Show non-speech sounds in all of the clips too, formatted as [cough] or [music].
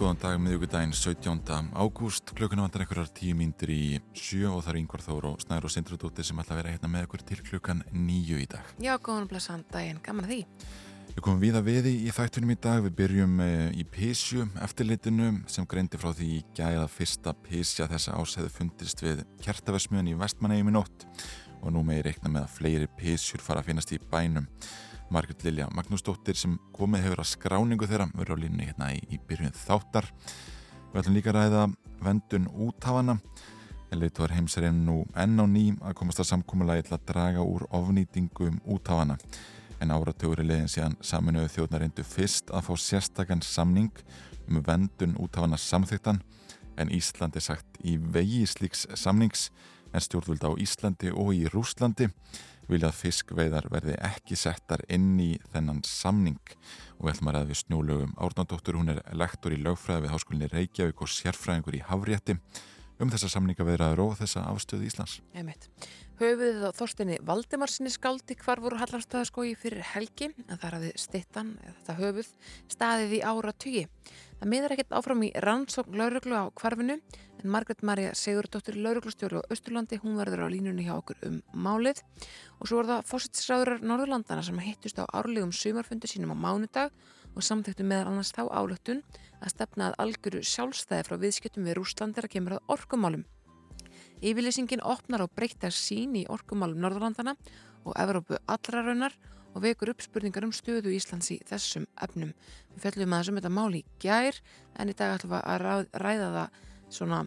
Góðan dag miðugudaginn 17. ágúst klukkuna vantar einhverjar tíu mínútur í sjö og það er yngvar þór og snæður og sindrudóttir sem ætla að vera hérna með okkur til klukkan nýju í dag. Já, góðan og blessan daginn, gaman að því. Við komum við að viði í þættunum í dag, við byrjum eh, í Písju eftirlitinu sem greindi frá því í gæða fyrsta Písja þessa ás hefði fundist við kertavesmiðan í Vestmannegjum í nótt og nú með ég reikna með að fleiri Písjur fara að finnast í bænum. Margrit Lilja Magnúsdóttir sem komið hefur að skráningu þeirra verður á línni hérna í, í byrjun þáttar. Við ætlum líka að ræða vendun úthafana. En leitur heimsarinn nú enn á ný að komast að samkúmulagi til að draga úr ofnýtingum úthafana. En áratögur í leiðin síðan saminuðu þjóðnar reyndu fyrst að fá sérstakann samning um vendun úthafana samþyktan en Ísland er sagt í vegi slíks samnings en stjórnvöld á Íslandi og í Rúslandi vilja að fiskveiðar verði ekki settar inn í þennan samning og við ætlum að ræða við snjólögum Árnandóttur, hún er lektor í lögfræði við Háskólinni Reykjavík og sérfræðingur í Hafrétti um þessa samningaveðraður og þessa afstöðu Íslands. Einmitt. Höfuðið á Þorstinni Valdimarsinni skáldi hvar voru Hallarstaðaskói fyrir helgi en þar hafði stittan, þetta höfuð, staðið í ára tugi. Það miður ekkert áfram í rannsókn lauruglu á kvarfinu en Margret Marja Sigurdóttir lauruglustjóri á Östurlandi, hún verður á línunni hjá okkur um málið og svo er það fósitsræðurar Norðurlandana sem hittust á árlegum sumarfundu sínum á mánudag og samþektu meðal annars þá álöktun að stefna að algjöru sjálfstæði frá viðskiptum við Rúslandir að kemur að orkumálum. Yfirlýsingin opnar á breytta sín í orkumálum Norðurlandana og Evrópu allra raunar og vekur upp spurningar um stöðu Íslands í þessum efnum. Við fellum að þessum þetta máli gær en í dag ætlum við að ræða það svona,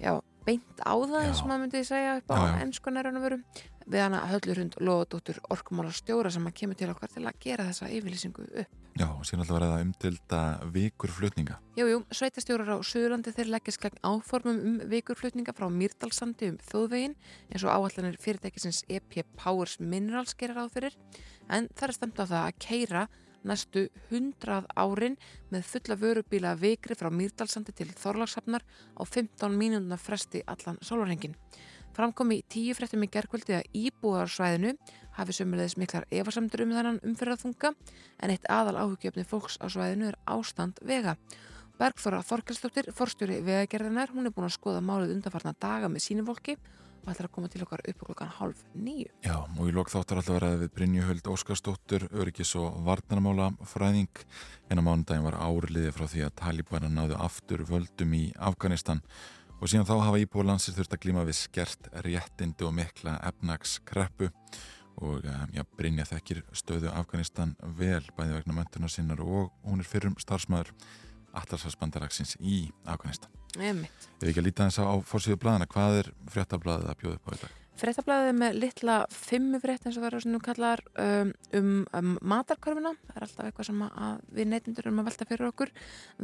já, beint á það eins og maður myndi segja upp á ennskunarunum við hana Höllurhund Lóðadóttur Orkumálar stjóra sem að kemur til okkar til að gera þessa yfirlýsingu upp. Já, og síðan alltaf verða umtilda vikurflutninga. Jú, jú, sveitastjórar á Suðurlandi þeir leggjast gegn áformum um vikurflutninga frá Mýrdalsandi um þjóðvegin eins og áallanir fyrirtækisins EP Powers Minerals gerir áfyrir en það er stemt á það að keira næstu hundrað árin með fulla vörubíla vikri frá Mýrdalsandi til Þorlagshafnar á 15 mínúna fresti allan sólurhengin. Framkom í tíu fréttum í gerkvöldi að íbúarsvæðinu hafi sömulegis miklar efarsamdur um þennan umfyrraðfunga en eitt aðal áhugjöfni fólks á svæðinu er ástand vega. Bergþóra Þorkelsdóttir, forstjóri vegagerðinar, hún er búin að skoða málið undanfarnar daga með sínum fólki og ætlar að koma til okkar upp klokkan halv nýju. Já, og í lok þáttar alltaf verið við Brynjuhöld Óskarsdóttir, öryggis og varnarmála fræðing. En á mánudagin var árliði frá því að Talibana náðu aftur völdum í Afganistan og síðan þá hafa íbúlansir þurft að glíma við skert réttindi og mikla efnagskreppu og já, Brynja þekkir stöðu Afganistan vel bæði vegna möntunar sinnar og hún er fyrrum starfsmæður allarsvarsbandaraksins í Afganistan. Emitt. Ef ekki að líta þess að á fórsíðu bladana, hvað er fréttablaðið að bjóða upp á þetta? Fréttablaðið með litla fimmufrétt eins og verður svona kallar um, um, um matarkörfuna, það er alltaf eitthvað sem að við neytundur erum að velta fyrir okkur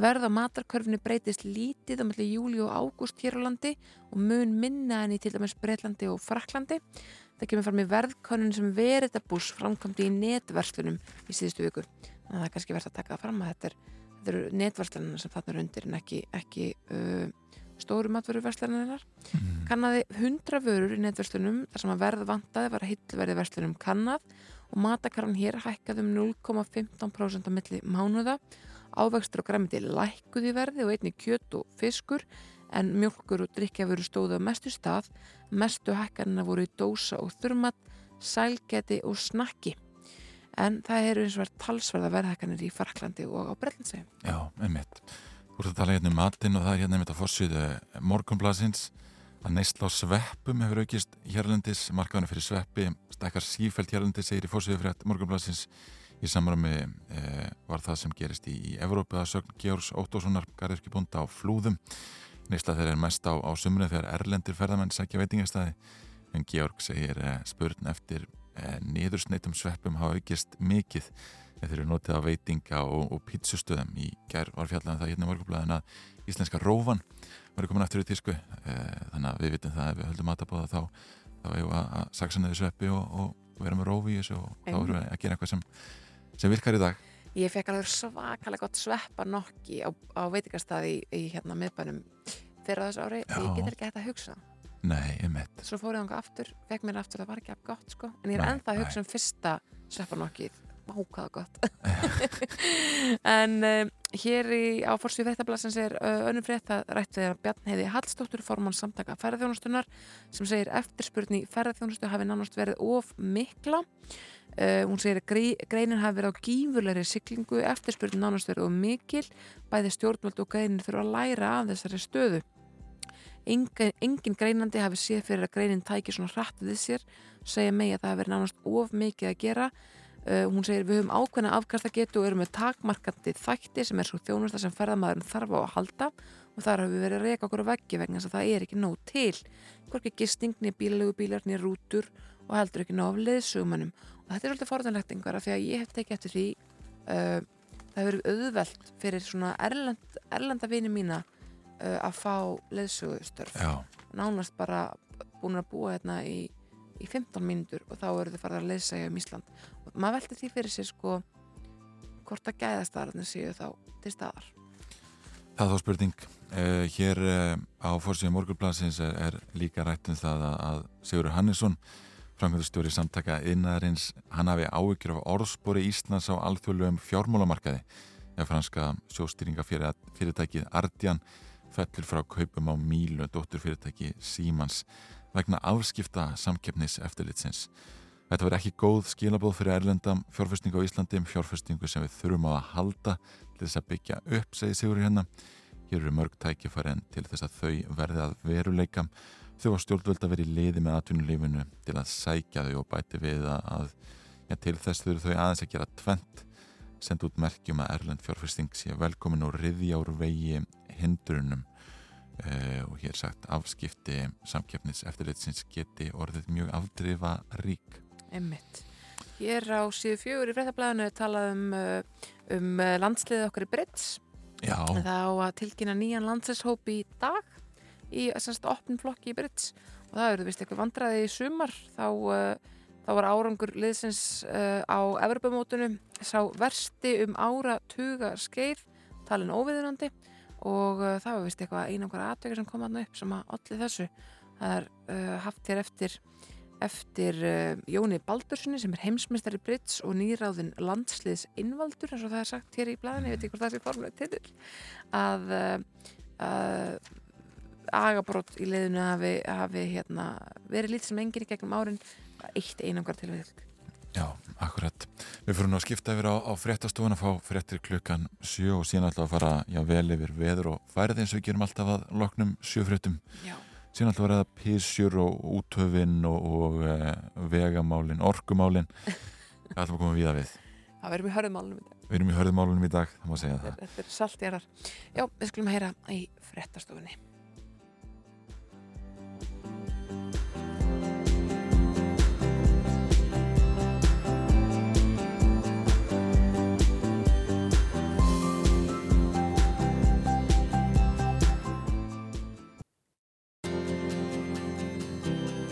verð á matarkörfunu breytist lítið á melli júli og ágúst hér á landi og mun minna enn í til dæmis Breitlandi og Fraklandi það kemur fram í verðkörnun sem veritabús framkvæmdi í netverslunum í síðustu viku, þannig að það er kannski verðt að taka það fram að þetta, er, þetta eru netverslunum sem þarna er undir en ekki, ekki uh, stóru matvöruverslunar mm. kannaði 100 vörur í netverslunum. Þar sem að verð vantaði var að hillverði verslunum kannad og matakarran hér hækkaði um 0,15% á milli mánuða. Ávextur og græmiti lækkuði verði og einni kjött og fiskur en mjölkur og drikkjafuru stóðu á mestu stað. Mestu hækkanina voru í dósa og þurmat sælgeti og snakki en það eru eins og verið talsverða verðhækkanir í Farklandi og á Brellandsvegi Já, einmitt. Þú ert að tala hérna um matinn og það er hérna einmitt að fórsýðu morgunblasins að neysla á sveppum hefur aukist hérlendis, markaðinu fyrir sveppi stakkar sífælt hérlendis segir í fórsýðu fyrir morgunblasins í samræmi eh, var það sem gerist í, í Evrópu að sögn Georgs Óttóssonar garðirkibúnda á flúðum. Neysla þeir er mest á, á sumrið þegar erlendir ferðamenn sækja veitingastæði en Georg segir eh, spurn eftir eh, niðursneitum sveppum hafa aukist mikið. Þeir eru notið á veitinga og, og pítsustöðum í gerð var fjallan það hérna morgunblæðin að íslenska rófan var komin aftur í tísku. E, þannig að við vitum það ef við höldum matabóða þá þá erum við að saksa neður sveppi og, og vera með rófi í þessu og þá erum við að gera eitthvað sem, sem virkar í dag. Ég fekk alveg svakalega gott sveppa nokki á, á veitingastæði í, í hérna miðbænum fyrir þessu ári, Já. ég get ekki hægt að hugsa Nei, einmitt. Svo fór ég þangað aftur, fekk mér aftur það var ekki af gott sko, en ég er Nei, ennþá að hugsa um fyrsta svepparnokkið vákaða gott. [laughs] En um, hér í, á fórsvíð fréttablasins er uh, önnum frétt. Að rætt við Bjarn Heiði Hallstóttur formann samtaka ferðarþjónustunar sem segir eftirspurni ferðarþjónustu hafi nánast verið of mikla. Uh, hún segir að grei- greinin hafi verið á gífurleiri siglingu, eftirspurnin nánast verið of mikil, bæði stjórnvöld og greinin þurfa að læra af þessari stöðu engin, engin greinandi hafi séð fyrir að greinin tæki svona hratt við sér, segja megi að það hafi verið nánast of mikið að gera. Uh, hún segir við höfum ákveðna afkasta getu og erum með takmarkandi þætti sem er svo þjónusta sem ferðamaðurinn þarf á að halda og þar hafi verið að reyka okkur á veggi vegna þess að það er ekki nóg til. Hvorki gistingni, bílalegu bílar, nýr rútur og heldur ekki nóg af leðsugumannum og þetta er svolítið forðanlegt einhverja því að ég hef tekið eftir því uh, það hefur verið auðvelt fyrir svona erlend, erlenda vini mína að fá leðsugustörf Já, nánast bara búin að búa hérna í, í 15 mínútur og þá eru þau farið að leðsæja um Ísland. Og maður velti því fyrir sér sko hvort að gæðastarðin séu þá til staðar. Það er þá spurning. Uh, Hér uh, á fórsíða morgunblansins er, er líka rætt um það að, að Sigurður Hannesson framkvæmdastjóri samtaka innæðarins hann hafi áhyggjur af orðspori Íslands á alþjóðlegum fjármálamarkaði. Ef franska sjóstýringafyrirtækið Ardian fellur frá kaupum á Mílu, dótturfyrirtæki Símans vegna afskipta samkeppnis eftirlitsins. Þetta verður ekki góð skilabóð fyrir erlendam fjárfestingu á Íslandi um fjárfestingu sem við þurfum á að halda til þess að byggja upp, segir Sigur hérna. Hér eru mörg tækifæri en til þess að þau verði að veruleika þau að stjórnvöld að vera í liði með atvinnulífinu til að sækja þau og bæti við að, ja, til þess þurfu þau aðeins að gera tvent senda út merkjum að Erlend fjárfesting sé velkomin og riðja úr vegi hindrunum. Uh, og hér sagt afskipti samkeppnis eftirlitsins geti orðið mjög afdrifa rík Einmitt. Hér á síðu fjögur í fréttablaðinu er talað um, uh, um uh, landsliðið okkar í Brits. Já, en það á að tilkynna nýjan landslishóp í dag í semst opnum flokki í Brits. Og það eru vist eitthvað vandraði í sumar. Þá, uh, þá var árangur liðsins uh, á Evropamótunu sá versti um ára tuga skeið talin óviðunandi. Og uh, það var vist eitthvað einangra aðtökir sem kom aðna upp sem að allir þessu. Það er uh, haft hér eftir eftir Jóni Baldurssoni sem er heimsmeistari Brits og nýráðin landsliðs innvaldur eins og það er sagt hér í blæðinu, ég veit ekki hvort það sé formulega titill. Að, að agabrótt í leiðinu hafi, hafi hérna, verið lítið sem enginn í gegnum árin eitt einangar til við já, akkurat. Við fyrir nú að skipta yfir á, á fréttastofun að fá fréttir klukkan sjö og síðan alltaf að fara já, vel yfir veður og færið eins og við gerum alltaf að loknum sjö fréttum. Já, síðan alltaf að ræða písjur og útöfin og, og uh, vegamálin, orkumálin. [laughs] Hvað ætlum að koma við við. Það verðum í hörðumálunum í dag. Við erum í hörðumálunum í dag, það má segja það. Þetta er, er saltjarar Já, við skulum heyra í fréttastofunni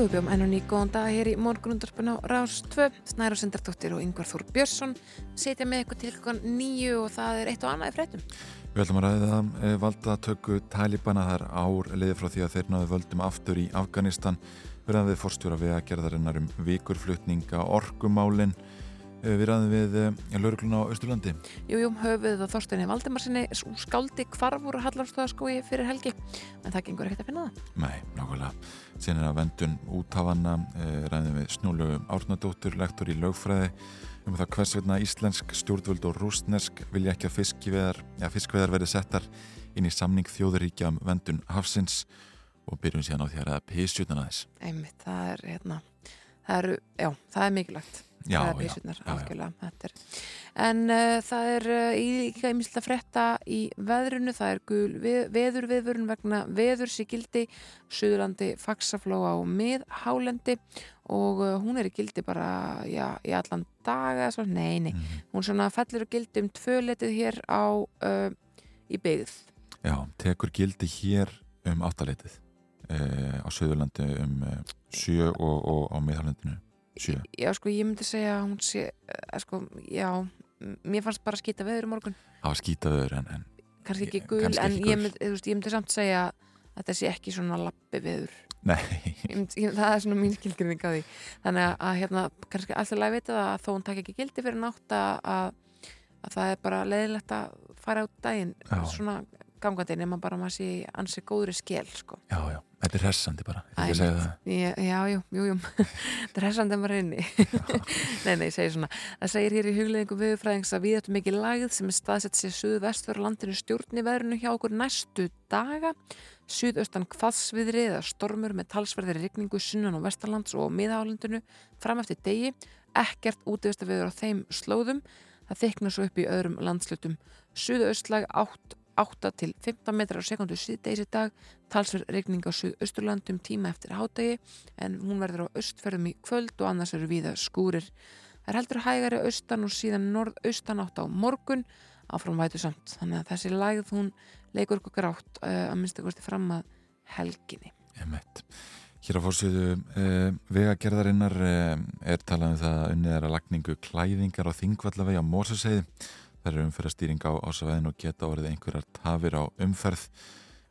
Jú, við bjóðum enn og ný góðan dag hér í morgunundarpun á Rás 2 Snæra Sendardóttir og Yngvar Þór Björnsson setja með ykkur til klukkan nýju og það er eitt og annað í fréttum. Við ætlum að ræða e, valdatöku Talibana þar ár liðið frá því að þeir náðu völdum aftur í Afganistan. Verðan við fórstjóra vegagerðarinnar um vikurflutninga orkumálin e, við ræðum við e, laurugluna á Östurlandi Jú, jú, höfuð og Þorsteini Valdimarsinni skáldi hvarfur og hallarstofaskói fyrir helgi. En það gengur ekkert að finna það. Nei, nákvæmlega. Síðan er að vendun úthafanna e, ræðum við Snúlu Árnadóttur lektor í lögfræði um það hvers vegna íslensk stjórnvöld og rústnesk vilja ekki að ja, fiskveðar verði settar inn í samning þjóðuríkja um vendun hafsins. Og byrjum síðan á því að ræða písjutna þess Einmitt, það er hérna það er, já, það er mikilvægt Já, eða já, já. En uh, það er uh, í líka ymslega frétta í veðrunu, það er gul við, veður viðvörun vegna veðurs í gildi, Suðurlandi, Faxaflóa og Miðhálendi og uh, hún er í gildi bara, í allan daga, svo, nei, nei, Mhm. hún svona fellur í gildi um tvöletið hér á, uh, í byggð. Já, tekur gildi hér um áttaleitið uh, á Suðurlandi um uh, sjö og, og á miðhálendinu sjö. Já, sko, ég myndi segja að hún sé, uh, sko, já, mér fannst bara skýta veður í morgun. Það var skýtaður en, en kannski ekki gul, kannski en ekki ég myndi, veist, ég myndi samt segja að þetta sé ekki svona lappi viður nei, myndi, ég, það er svona mín skilgrinning á því þannig að, að hérna, kannski alltaf læg það að þó hún takk ekki gildi fyrir nátt að, að, að það er bara leiðilegt að fara út daginn Já. svona gangandi nema bara að maður sé í ansi góðri skel sko. já, já, þetta er hressandi bara ég segja það. Ég, já, jú, jú, jú. [laughs] Það er hessandi að maður inni. Nei, nei, ég segi svona. Það segir hér í hugleðingu viðurfræðings að við ættum mikið lagið sem er staðsett sér suðu vestur landinu stjórn í veðrinu hjá okkur næstu daga. Suðaustan hvaðsviðri eða stormur með talsverðir rigningu sunnan og vestarlands og miðhálundinu fram eftir degi. Ekkert útvista viður á þeim slóðum. Það þykna svo upp í öðrum landslutum suðaustlag 8, 8 til 15 metrar á sekundu síðdeis í dag talsverð regning á suðausturlandum tíma eftir hádegi en hún verður á austferðum í kvöld og annars eru víða skúrir. Það er heldur hægari austan og síðan norðaustan átt á morgun áfram vætu samt. Þannig að þessi lagð hún leikur okkur grátt uh, að minnsta kosti fram að helginni. Emmett. Hér á fórsöðu uh, vegagerðarinnar uh, er talað um það að unnið að lagningu klæðingar á þingvallavegi á Mórsaseiði. Það eru umferðastýring á ásvæðin og geta orðið einhverjar tafir á umferð.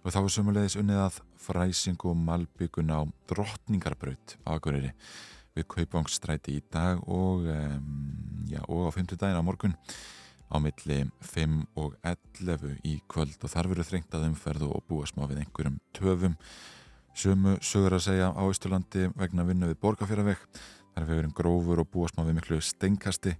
Og þá er sömulegis unnið að fræsingu malbyggun á drottningarbraut á Akureyri við Kaupangstræti í dag og, um, já, og á 50 daginn á morgun á milli 5 og 11 í kvöld. Og þar verður þrengt að umferð og búa smá við einhverjum töfum. Sumu sögur að segja á Ísturlandi vegna vinnu við borgarfjörðaveg. Er vegurinn grófur og búast má við miklu steinkasti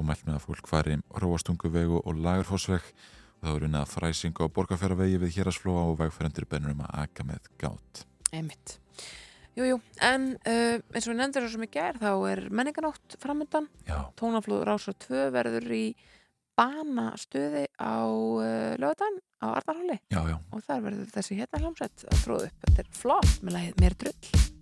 og mælt með að fólk fari róastunguvegu og lagarfossveg og það er unnið að fræsinga á borgarfjörðavegi við hérasflóa og vegfærandur bennur um að aka með gátt. Einmitt. Jú, jú, en uh, eins og við nefndir þessum í gær þá er menninganótt framöndan. Já, Tónaflóð Rásar 2 verður í banastöði á uh, lögadaginn á Arnarhóli já, já. og þar verður þessi hérna hljómsveit að tróða upp. Þetta er flott með lagið Mér drull.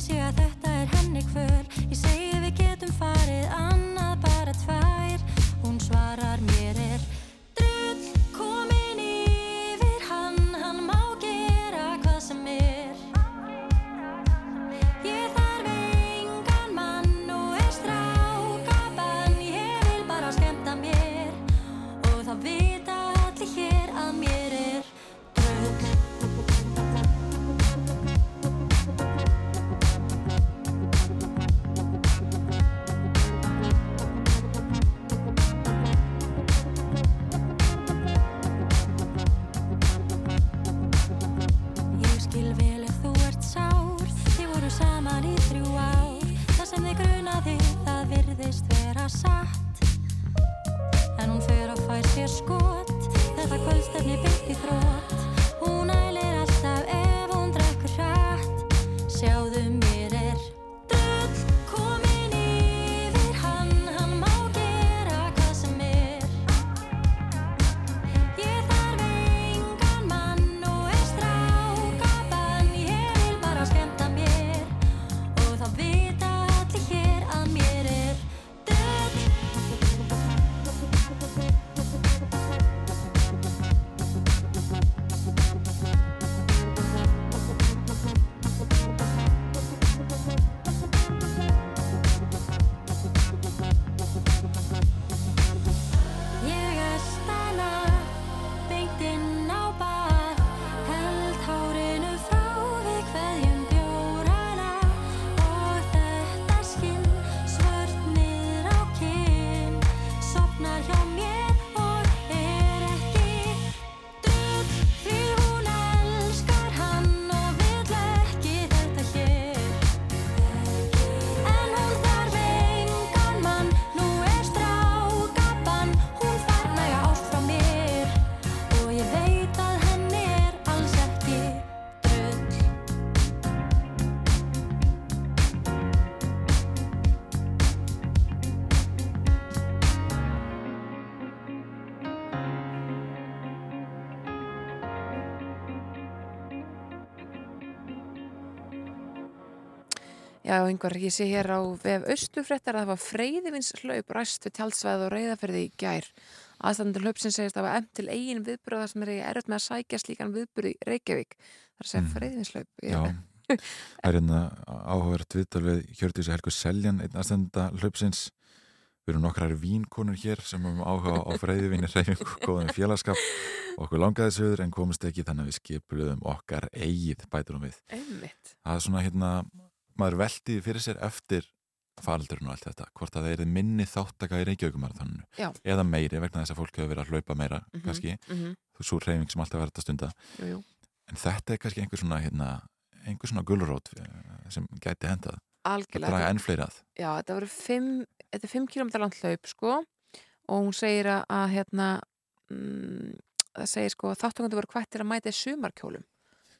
Föl, ég sé að þetta Já, einhver, ég sé hér á vef Östufréttar að það var freyðivinslaup ræst við tjálsvæð og reyðaferði í gær. Aðstandur hlaupsin segist að það var emt til eigin viðburða sem er erfitt með að sækja slíkan viðburði í Reykjavík. Það er að segja Mm. freyðivinslaup. Já, [laughs] það er hérna áhugavert viðtal við Hjördísi Helgu Seljan, einn aðstenda hlaupsins. Við erum nokkrar vínkonur hér sem höfum áhuga á freyðivinni [laughs] reyfingu góðum félagskap og okkur langaði sögur en komist ekki þannig að við skipluðum okkar eigið bætur um við. Einmitt. Það er svona hérna, maður veldi fyrir sér eftir faraldurinn og allt þetta, hvort að það er minni þáttaka í Reykjavíkumarathoninu eða meiri vegna þess að fólk hefur verið að hlaupa meira Mhm, kannski, mhm. þú svo reyfing sem alltaf verður að stunda Jú, jú. en þetta er kannski einhver svona hérna, einhver svona gulrót eh, sem gæti hendað að Algjörlega. draga enn fleiri að Já, þetta voru 5, þetta er 5 km langt hlaup sko og hún segir að, að hérna mm, það segir sko að þáttökundu voru hvættir að mæta í sumarkjólum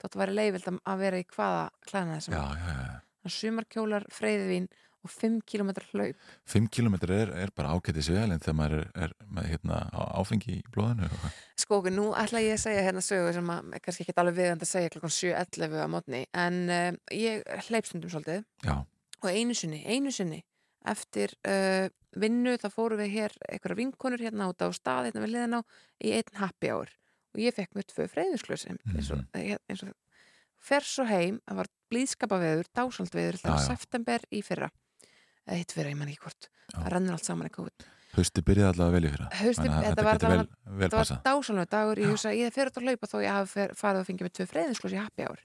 þetta væri leiðvild að- að vera í hvaða klæðina þessum já, já, já. Sumarkjólar, freyðvín og 5 km hlaup. 5 km er, er bara ágætið vel en þegar maður er, er með hérna, áfengi í blóðinu Sko, ok, nú ætla ég að segja hérna sögu sem að er kannski ekki alveg viðand að segja klokkan 7.11 á mótni, en uh, ég hleypstundum svolítið. Já, og einu sinni, einu sinni eftir uh, vinnu þá fórum við hér einhverja vinkonur hérna út á stað hérna við liðan á í einn happy hour. Og ég fekk mér tvö freyðisklös eins og, Mhm. eins og fer svo heim, það var blíðskapaveður dásaldveður, það var september í fyrra. Eða hitt fyrra, ég man ekki hvort. Það rennur allt saman í COVID. Hausti byrjaði allavega vel í fyrra að þetta þetta var vel, vel það var dásalveg dagur, ég hugsa ég fer út að hlaupa þó ég hafi farið að fengja með tvö freyðinsklos í happy hour.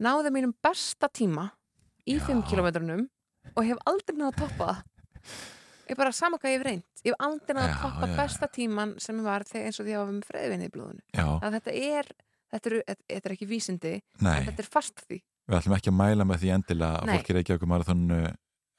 Náði mínum besta tíma í Já. 5 kilometrunum og hef aldrei náða að toppa ég bara sama hvað ég reynd ég hef aldrei náða að toppa besta tíman sem var þegar, eins og því að ég var með freyðvinni í blóðinu þetta er þetta, eru, þetta, þetta er ekki vísindi nei, en þetta er fast því. Við ætlum ekki að mæla með því endilega að fólk er ekki okkur marathonu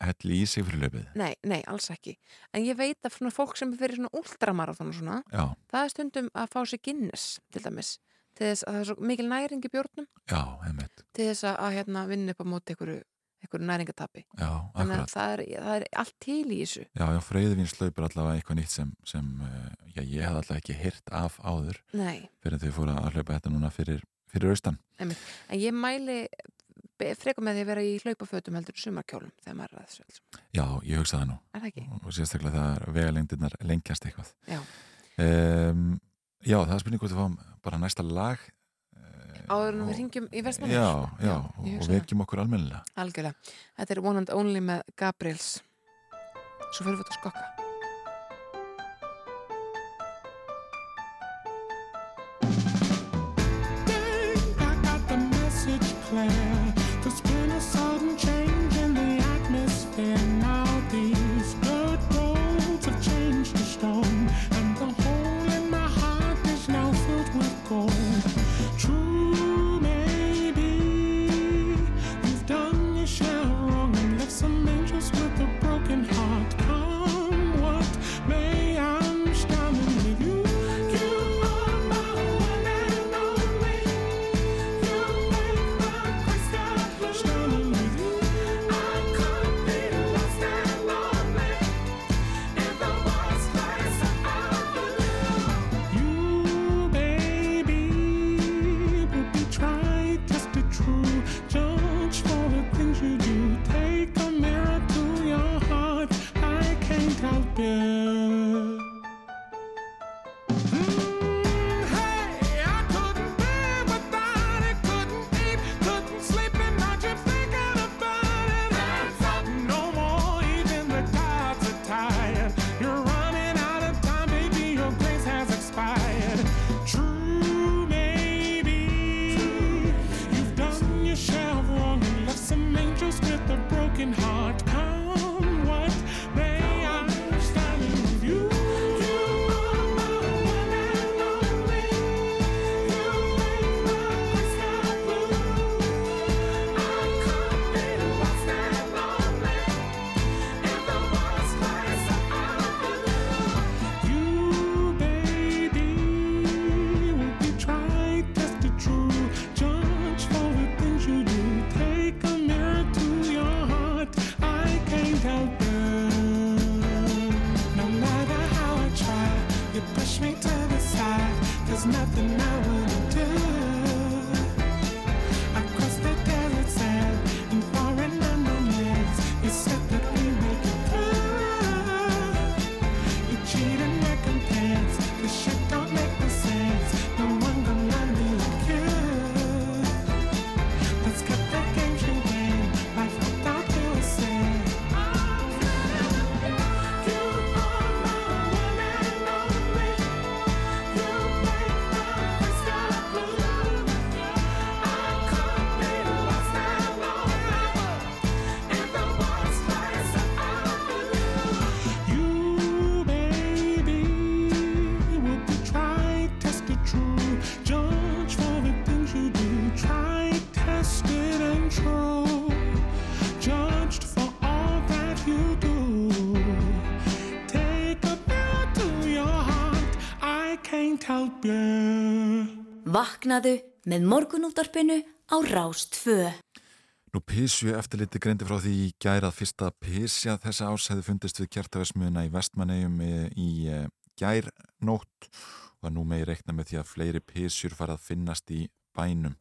helli í sig fyrir löpið nei, nei, alls ekki. En ég veit að fólk sem fyrir svona ultramarathon og svona, já, það er stundum að fá sér Guinness til dæmis til þess að það er svo mikil næring í bjórnum. Já, einmitt. Til þess að, að hérna, vinna upp á móti einhverju, einhverju næringatapi já, þannig að það er, það er allt til í þessu Já, já, freyðvinslaup er allavega eitthvað nýtt sem, sem uh, já, ég hef allavega ekki hirt af áður Nei, fyrir þau fóru að hlaupa þetta núna fyrir, fyrir austan. en ég mæli frekar með því að vera í hlaupafötum heldur sumarkjólum þegar maður er að þessu. Já, ég hugsa það nú er það og sérstaklega það vegalengdirnar lengjast eitthvað. Já. Um, já, það er spurning hvort við fáum bara næsta lag. Áður en við ringjum í vestmann Já, já, ég og vekjum okkur almennilega. Algjörlega, þetta er One and Only með Gabriels. Svo fyrir við að skokka broken heart. Vaknaðu með morgunúttarpinu á Rástfö. Nú písju eftirliti greindi frá því í gær að fyrsta písja þessa árs hefði fundist við kjartaversmiðuna í vestmannegjum í eh, gær nótt og að nú megi reikna með því að fleiri písjur fara að finnast í bænum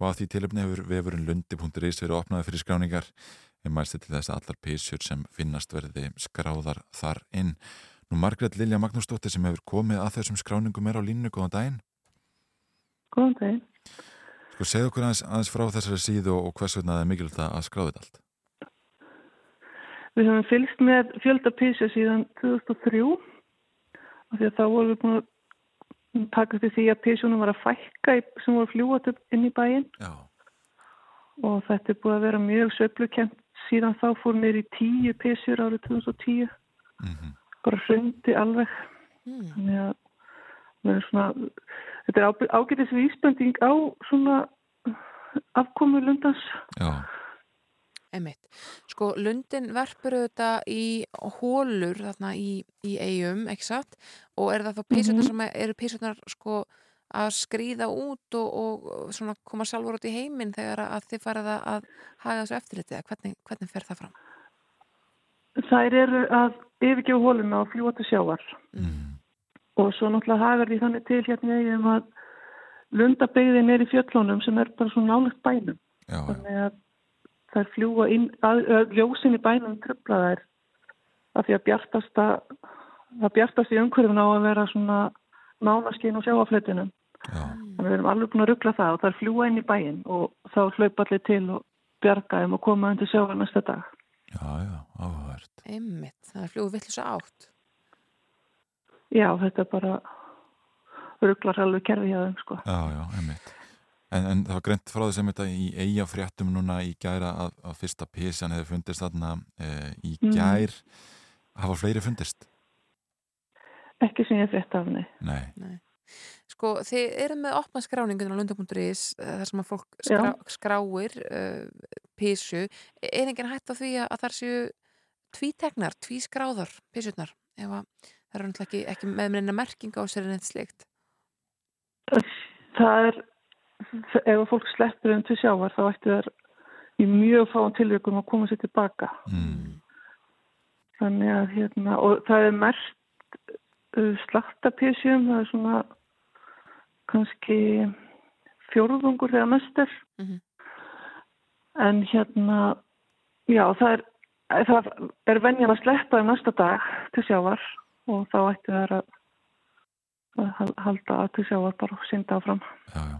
og á því tilöfni hefur vefurinn lundi.is verið opnaði fyrir skráningar en mælsti til þess að allar písjur sem finnast verði skráðar þar inn. Nú Margrét Lilja Magnúsdóttir sem hefur komið að þessum skráningum er á línu, góðan daginn. Góðan daginn. Sko segðu okkur aðeins, aðeins frá þessari síðu og hvers vegna það er mikilvægt að skráða þetta allt. Við höfum fylgst með fjölda písja síðan 2003 og því að þá vorum við búin að taka til því að písjónum var að fækka í, sem voru fljúat upp inn í bæinn Já, og þetta er búið að vera mjög sveiflukent síðan þá fór mér í tíu písjur árið 2010 mm bara hrundi alveg Mm. þannig að við erum svona, þetta er ágætis vísbending á svona afkomu lundans já, Einmitt. Sko, lundin verpur auðvitað í hólur þarna í, í eigum, ekki satt? Og er það þá písunar sem eru písunar sko að skrýða út og, og svona koma sjálfur út í heiminn þegar að þið farið að, að haga þessu eftirlitið? eða Hvernig, hvernig fer það fram? Þær eru að yfirgefa hóluna og fljúa til sjávar mm, og svo náttúrulega hagar því þannig til hérna í eigum að lundabegðin er í fjöllunum sem er bara svona nálegt bænum. Já, já, þannig að þær fljúa inn, að, að ljósin í bænum tröfla þær. Af því að bjartasta það bjartast í umhverfuna á að vera svona nánaskinn og sjáaflötunum já, þannig að við erum alveg búin að ruggla það og þær fljúa inn í bæin og þá hlaupa allir til og bjarga þeim og koma undir sjávar næsta dag. Já, já, áhugavert. Einmitt, það er fljóðu vittlisa átt. Já, þetta er bara rugglar alveg kerfi hjá þeim sko Já, já, einmitt. En, en það var greint frá þess að þetta í eiga fréttum núna í gæra að, að fyrsta písjan hefði fundist þarna e, í Mhm. gær. Hafa fleiri fundist? ekki sem ég frétt af henni Nei. Sko, þið eru með opna skráningun á lunda.is eh, þar sem að fólk skrá, skráir uh, písu. Er enginn hætt á því að, þar séu tvíteknar, tvískráðar písurnar? Ef að það eru náttúrulega ekki, ekki með minna merking á sér en eitt slikt. Það er, ef fólk sleppur um til sjávar þá ættu þær í mjög fáum tilvíkum að koma sér tilbaka. Mm. Þannig að hérna, og það er mest uh, slaktapísjum, það er svona kannski fjórðungur þegar mest er. Mhm. En hérna, já, það er, það er venjan að sleppa um næsta dag til sjávar og þá ættu þær að, að hal- halda að til sjávar bara og synda áfram. Já, já.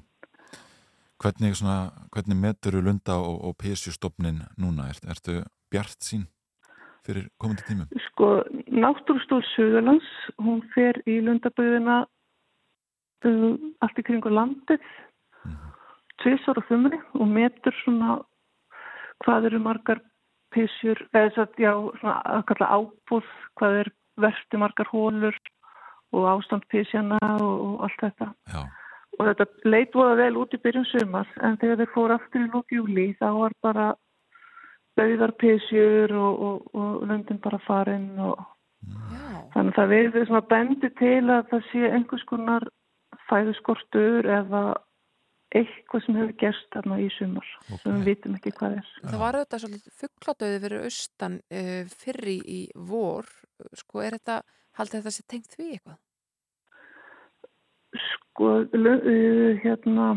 Hvernig, svona, hvernig meturðu lunda og, og písjustofnin núna? Er, ertu bjart sín fyrir komandi tímum? Sko, náttúrstól Suðurlands, hún fer í lundaböðina uh, allt í kringu landið, Mhm. tvisar og þumri og metur svona hvað eru margar písjur, eða satt, já, svona að kalla ábúð, hvað er versti margar hólur og ástand písjana og, og allt þetta. Já, Og þetta leit voða vel út í byrjun sumar, en þegar þeir fóru aftur í lók júli, þá var bara auðar písjur og, og, og löndin bara farin og Já. Þannig að það verður svona bendi til að það sé einhvers konar fæðuskortur eða eitthvað sem hefur gerst þarna í sumar Ok. sem við vitum ekki hvað er. Það var auðvitað svolítið fuggladauði fyrir austan uh, fyrri í vor. Sko, er þetta, haldið þetta sé tengt því eitthvað? Sko, uh, hérna,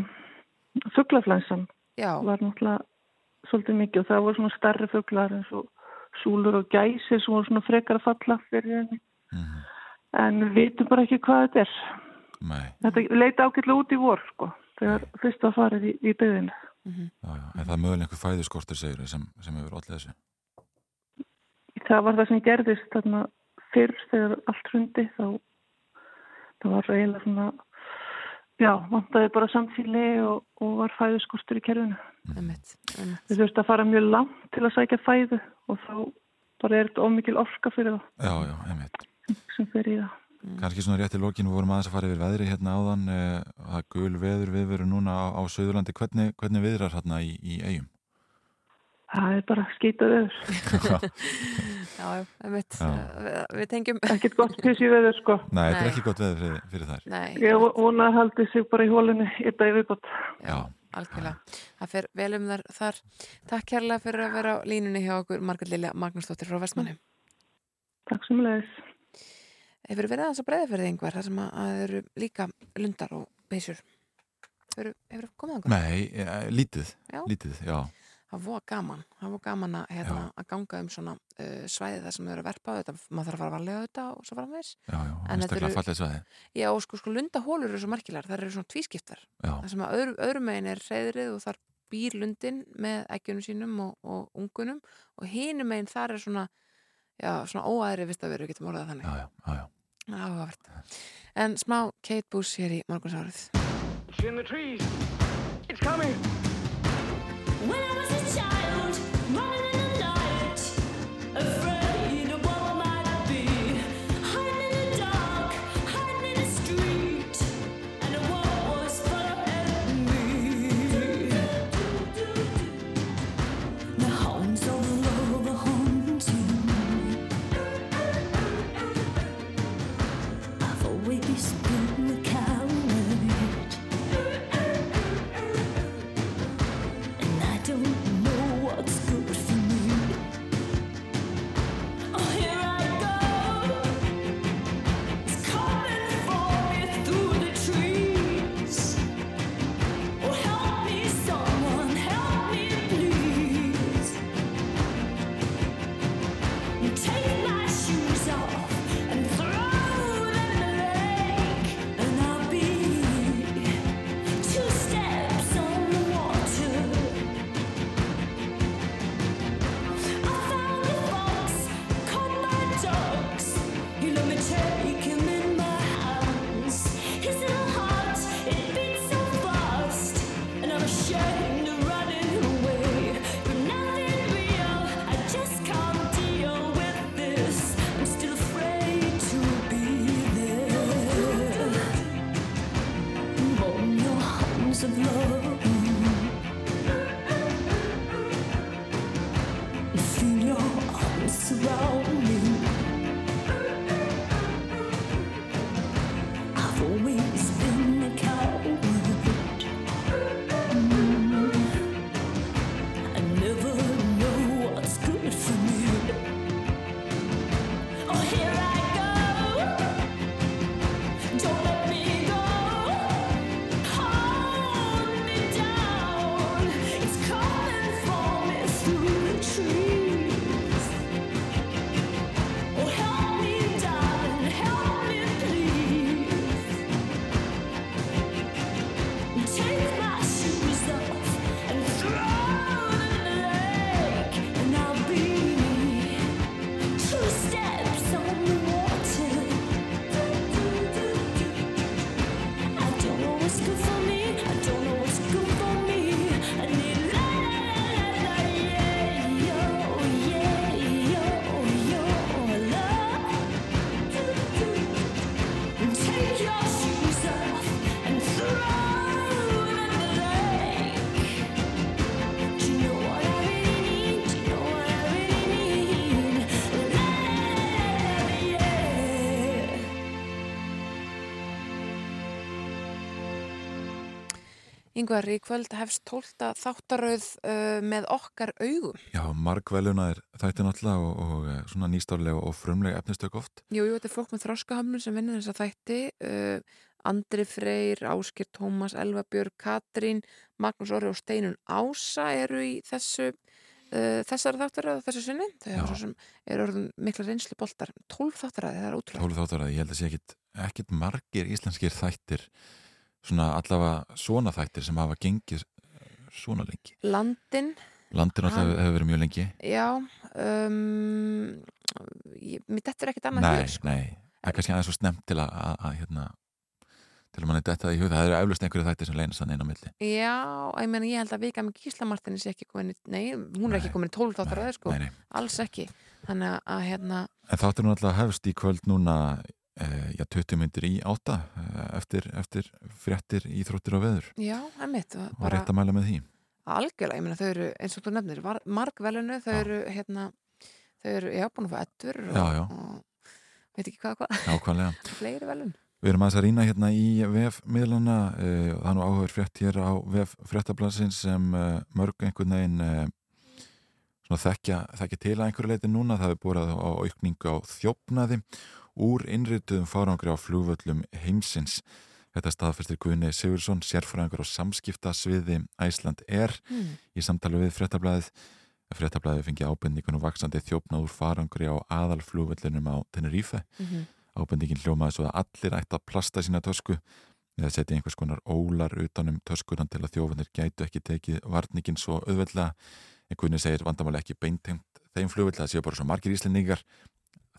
fugglaflænsan Já, var náttúrulega svolítið mikið og það voru svona stærri fugglar eins og súlur og gæsir sem voru svona frekar að falla fyrir henni. mm En við vitum bara ekki hvað þetta er. nei, Þetta leiti ágætlega út í vor, sko, þegar fyrst var farið í, í byggðinu. mhm. já, já. En það er mögulega einhver fæðuskortur segir sem, sem hefur allir þessu. það var það sem gerðist þarna fyrr þegar allt hrundi þá það var eiginlega svona já, vantaði bara samfíli og, og var fæðuskortur í kerfinu Einmitt, einmitt. við þurftum að fara mjög langt til að sækja fæðu og þá bara er þetta ómikil orka fyrir Já, já, einmitt. það sem fer í það Kanski svona rétt í lokin, við vorum aðeins að fara yfir veðri hérna áðan, eh, það er gul veður við verum núna á, á Suðurlandi. Hvernig, hvernig viðrar hérna í, í eigum? það er bara skýtað öður [laughs] Já, einmitt. Já. Við, tengjum Ekkert gott písi þau sko. Nei, þetta er ekki gott veður fyrir, fyrir þær Nei, Ég vona að haldi sig bara í hólunni í dag viðbót. Já. algjörlega. Það fer vel um þar, þar. Takk kærlega fyrir að vera á línunni hjá okkur Margrét Lilja Magnúsdóttir frá Vestmanni. Takk sem leiðis. Hefur verið aðeins að breyða fyrir einhver þar sem að það eru líka lundar og beysur? Hefur, hefur komið einhver? Nei, e, lítið, Já. lítið, já Það var gaman, það var gaman að, hérna, að ganga um svona uh, svæði þar sem þau eru að verpa þetta, maður þarf að fara varlega á þetta og svo framvegs. Já, já, En þetta einstaklega fallið svæði Já, og sko, sko lundahólur eru svo merkilegar, það eru svona tvískiptar. Það sem að öðru, öðrum megin er reyðrið og þar býr lundin með eggjunum sínum og, og ungunum og hinum megin þar er svona, já, svona óæðri vist að vera, getum orðað þannig. já, já, já, já. Áhugavert. En smá Kate Bush hér í morgunsárið. It's in the trees. It's coming. When I was a child, running in the night, afraid Yngvar, í kvöld hefst tólta þáttaröð uh, með okkar augum. Já, margvelunaðir þætti náttúrulega og, og eh, svona nýstárlega og frumlega efnistök oft. Jú, jú, þetta er fólk með þroskahamlun sem vinnur þessa þætti. Uh, Andri Freyr, Áskir Tómas, Elva Björg, Katrín, Magnús Orri og Steinun Ása eru í þessu, uh, þessari þáttaröð þessu sinni. Þau Já. eru svo sem eru orðin mikla reynslu boltar. Tólf þáttaröð, það er ótrúlega. Tólu þáttar að ég held að sé ekkit, ekkit margir íslenskir þættir svona allavega svona þættir sem hafa gengið eh, svona lengi. Landin, Landin alltaf hefur, verið mjög lengi. já, um, ég, mér dettur ekkert annað Nei, hér, sko. nei, það er kannski aðeins svo snemt til að, að, að hérna, til að manni detta það í hug. Það eru eflust einhverju þættir sem leynast þannig inn á milli. Já, ég meina ég held að Vika með Gísla Martins sé ekki komin nei, hún er ekki Nei. komin í tólf þáttar sko, Nei, nei. alls ekki þannig að- hérna, En þáttur hún alltaf hefst í kvöld núna já, 20 myndir í átta e, eftir, eftir fréttir, íþróttir og veður já, emitt og bara rétt að mæla með því. algjörlega, ég meina þau eru eins og þú nefnir, margvelinu, þau Já. eru hérna, þau eru, já, búin að fá ettur og, og veit ekki hvað, hvað, Nákvæmlega. [laughs] fleiri velun Við erum aðeins að rýna hérna í vefmiðlana uh, það er nú áhugur frétt hér á vef fréttablasins sem uh, mörg einhvern veginn uh, þekkja, þekkja til að einhverju leiti núna það er búið á aukningu á þjófnaði úr innrituðum fárangri á flugvöllum heimsins Þetta staðfæstir Guðni Sigursson, sérfræðingur á samskiptasviði Æsland er mm. í samtali við fréttablaðið. Fréttablaðið fengi ábendingunum vaksandi þjófnað úr farangri á aðalflugvöllunum á Tenerife. Mm -hmm. Ábendingin hljómaði svo að allir ætti að plasta sína tösku eða setja einhvers konar ólar utanum töskunan til að þjófanir gætu ekki tekið varningin svo auðveldlega. En Guðni segir vandamáli ekki beintengt þeim flugvöll það séu bara svo margir íslendingar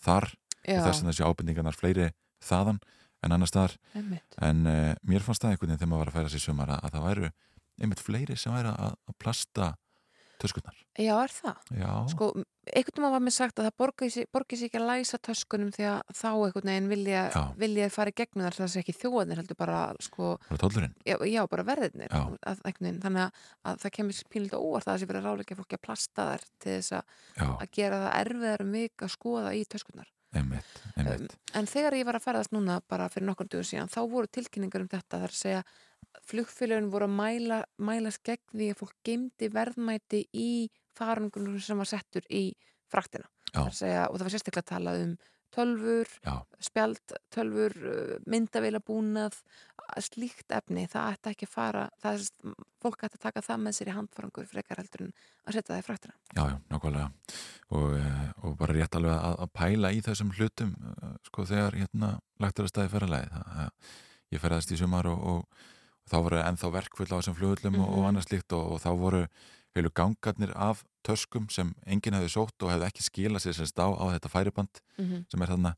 þar og þess að þessi ábendingarnar fleiri þaðan en annar staðar Einmitt. en uh, mér fannst það einhvern veginn þegar maður var að færa sér sumar að, að það væru einmitt fleiri sem væri að, að plasta töskunar. Já, er það? Já, Sko, einhvern veginn var mér sagt að það borgi sig, borgi sig ekki að læsa töskunum því að þá einhvern veginn vilja, vilja fara í gegnum þar það sé ekki þjóðanir heldur bara, sko, bara tóllurinn. já, já bara verðirnir Já. að, þannig að, að það kemur pínlítið óvart að það sé verið að ráleika fólki að plasta þær til þess að, að gera það erfiðar um vik að skoða í töskunar einmitt, einmitt. en þegar ég var að ferðast núna bara fyrir nokkur dögur síðan, þá voru tilkynningar um þetta þar að segja flugfélagin voru að mæla, mælast gegn því að fólk geimdi verðmæti í farangunum sem var settur í fraktina að segja, og það var sérstaklega talað um tölfur, Já. spjald tölfur, myndavélabúnað slíkt efni, það ætti ekki að fara það er, fólk ætti að taka það með sér í handfarangur frekar heldur en að setja það í fraktina Já, já, nákvæmlega og, eh, og bara rétt alveg að, að pæla í þessum hlutum eh, sko þegar hérna lagt er að staði ferðalagi ég ferðast í sumar og, og, og þá voru ennþá verkfull á þessum flugullum og, og Mhm. annars líkt og, og þá voru heilu gangarnir af töskum sem enginn hefði sótt og hefði ekki skilað sér sérst á á þetta færiband mm -hmm. sem er þarna.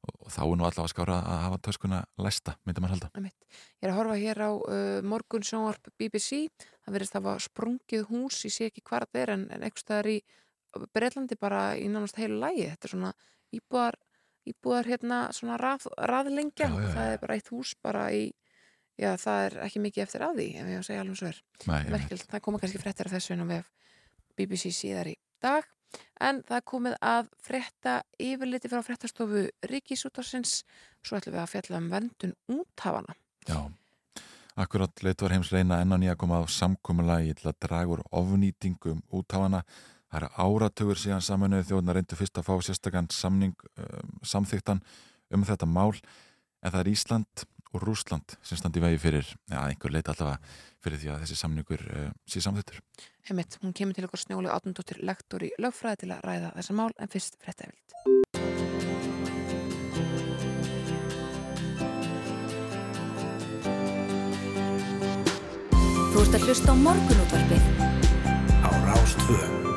Og, þá er nú allavega skára að hafa töskuna læsta, myndi maður halda. Ég er að horfa hér á uh, morgun sjónvarp BBC, það verðist að hafa sprungið hús, ég sé ekki hvað það er en, en eitthvað staðar í Breitlandi bara í nánast heilu lægi, þetta er svona íbúðar, íbúðar hérna svona rað, raðlengja, Já, já, já. það er bara eitt hús bara í, já það er ekki mikið eftir af því, ef ég á að segja alveg svo er. Merkilegt, það koma kannski fréttir af þessu inn á vef BBC síðar í dag. En það komið að frétta yfirliti frá fréttastofu Ríkisútarsins svo ætlum við að fjalla um vendun úthafana. Já, akkurat leitvar heims reyna enn á nýja að koma á samkommulagi til að draga úr ofnýtingum úthafana. Það er áratugur síðan saminuðu þjóðna reyndu fyrst að fá sérstakann samning, um, samþyktan um þetta mál. En það er Ísland og Rúsland sem standi í vegi fyrir, ja, einhver leita allavega fyrir því að þessi samningur uh, sé samþyktur. Heimitt, hún kemur til okkur snjóli átundóttir lektor í lögfræði til að ræða þessa mál en fyrst fréttavild. Þú ert að hlusta á morgunútvarpið á Rástvö.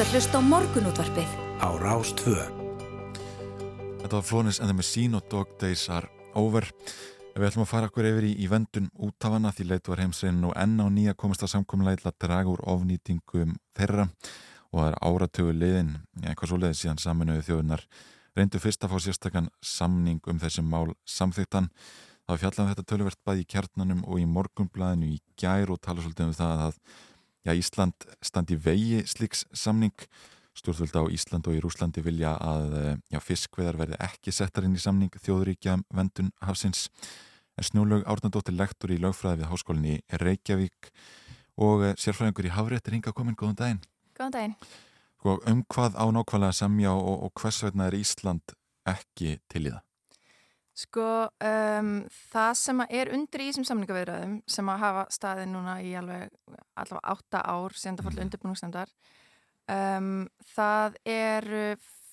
Ert að hlusta á morgunútvarpið. á Rástvö. Þetta var Flónis en það með sín og Dog Days are over. Við ætlum að fara okkur yfir í, í vendun útafana því leitu var heimsreinin og enn á nýja komast að samkominlega til að draga úr ofnýtingum þeirra og það er áratögu liðin, eitthvað svo liðið síðan saminuðu þjóðunar. Reyndu fyrst að fá sérstakann samning um þessi mál samþyktan. Það var fjallað um þetta töluvert bæði í kjarnanum og í morgunblæðinu í gær og tala svolítið um það að já, Ísland standi vegi slíks samning. Stjórnvöld á Ísland og í Rúslandi vilja að eh, já, fiskveðar verði ekki settar inn í samning þjóðuríkja um vendun hafsins. En Snjólaug Árnandóttir lektor í lögfræði við háskólinni Reykjavík og eh, sérfræðingur í Hafréttir hinga komin, góðan daginn. Góðan daginn. Sko, um hvað á nákvæmlega að semja og, og hvers vegna er Ísland ekki til í það? Sko, um, það sem er undir í þessum samningavirðum sem að hafa staðið núna í alveg allavega átta ár síðan það fór undirbúningsnefndar um, það eru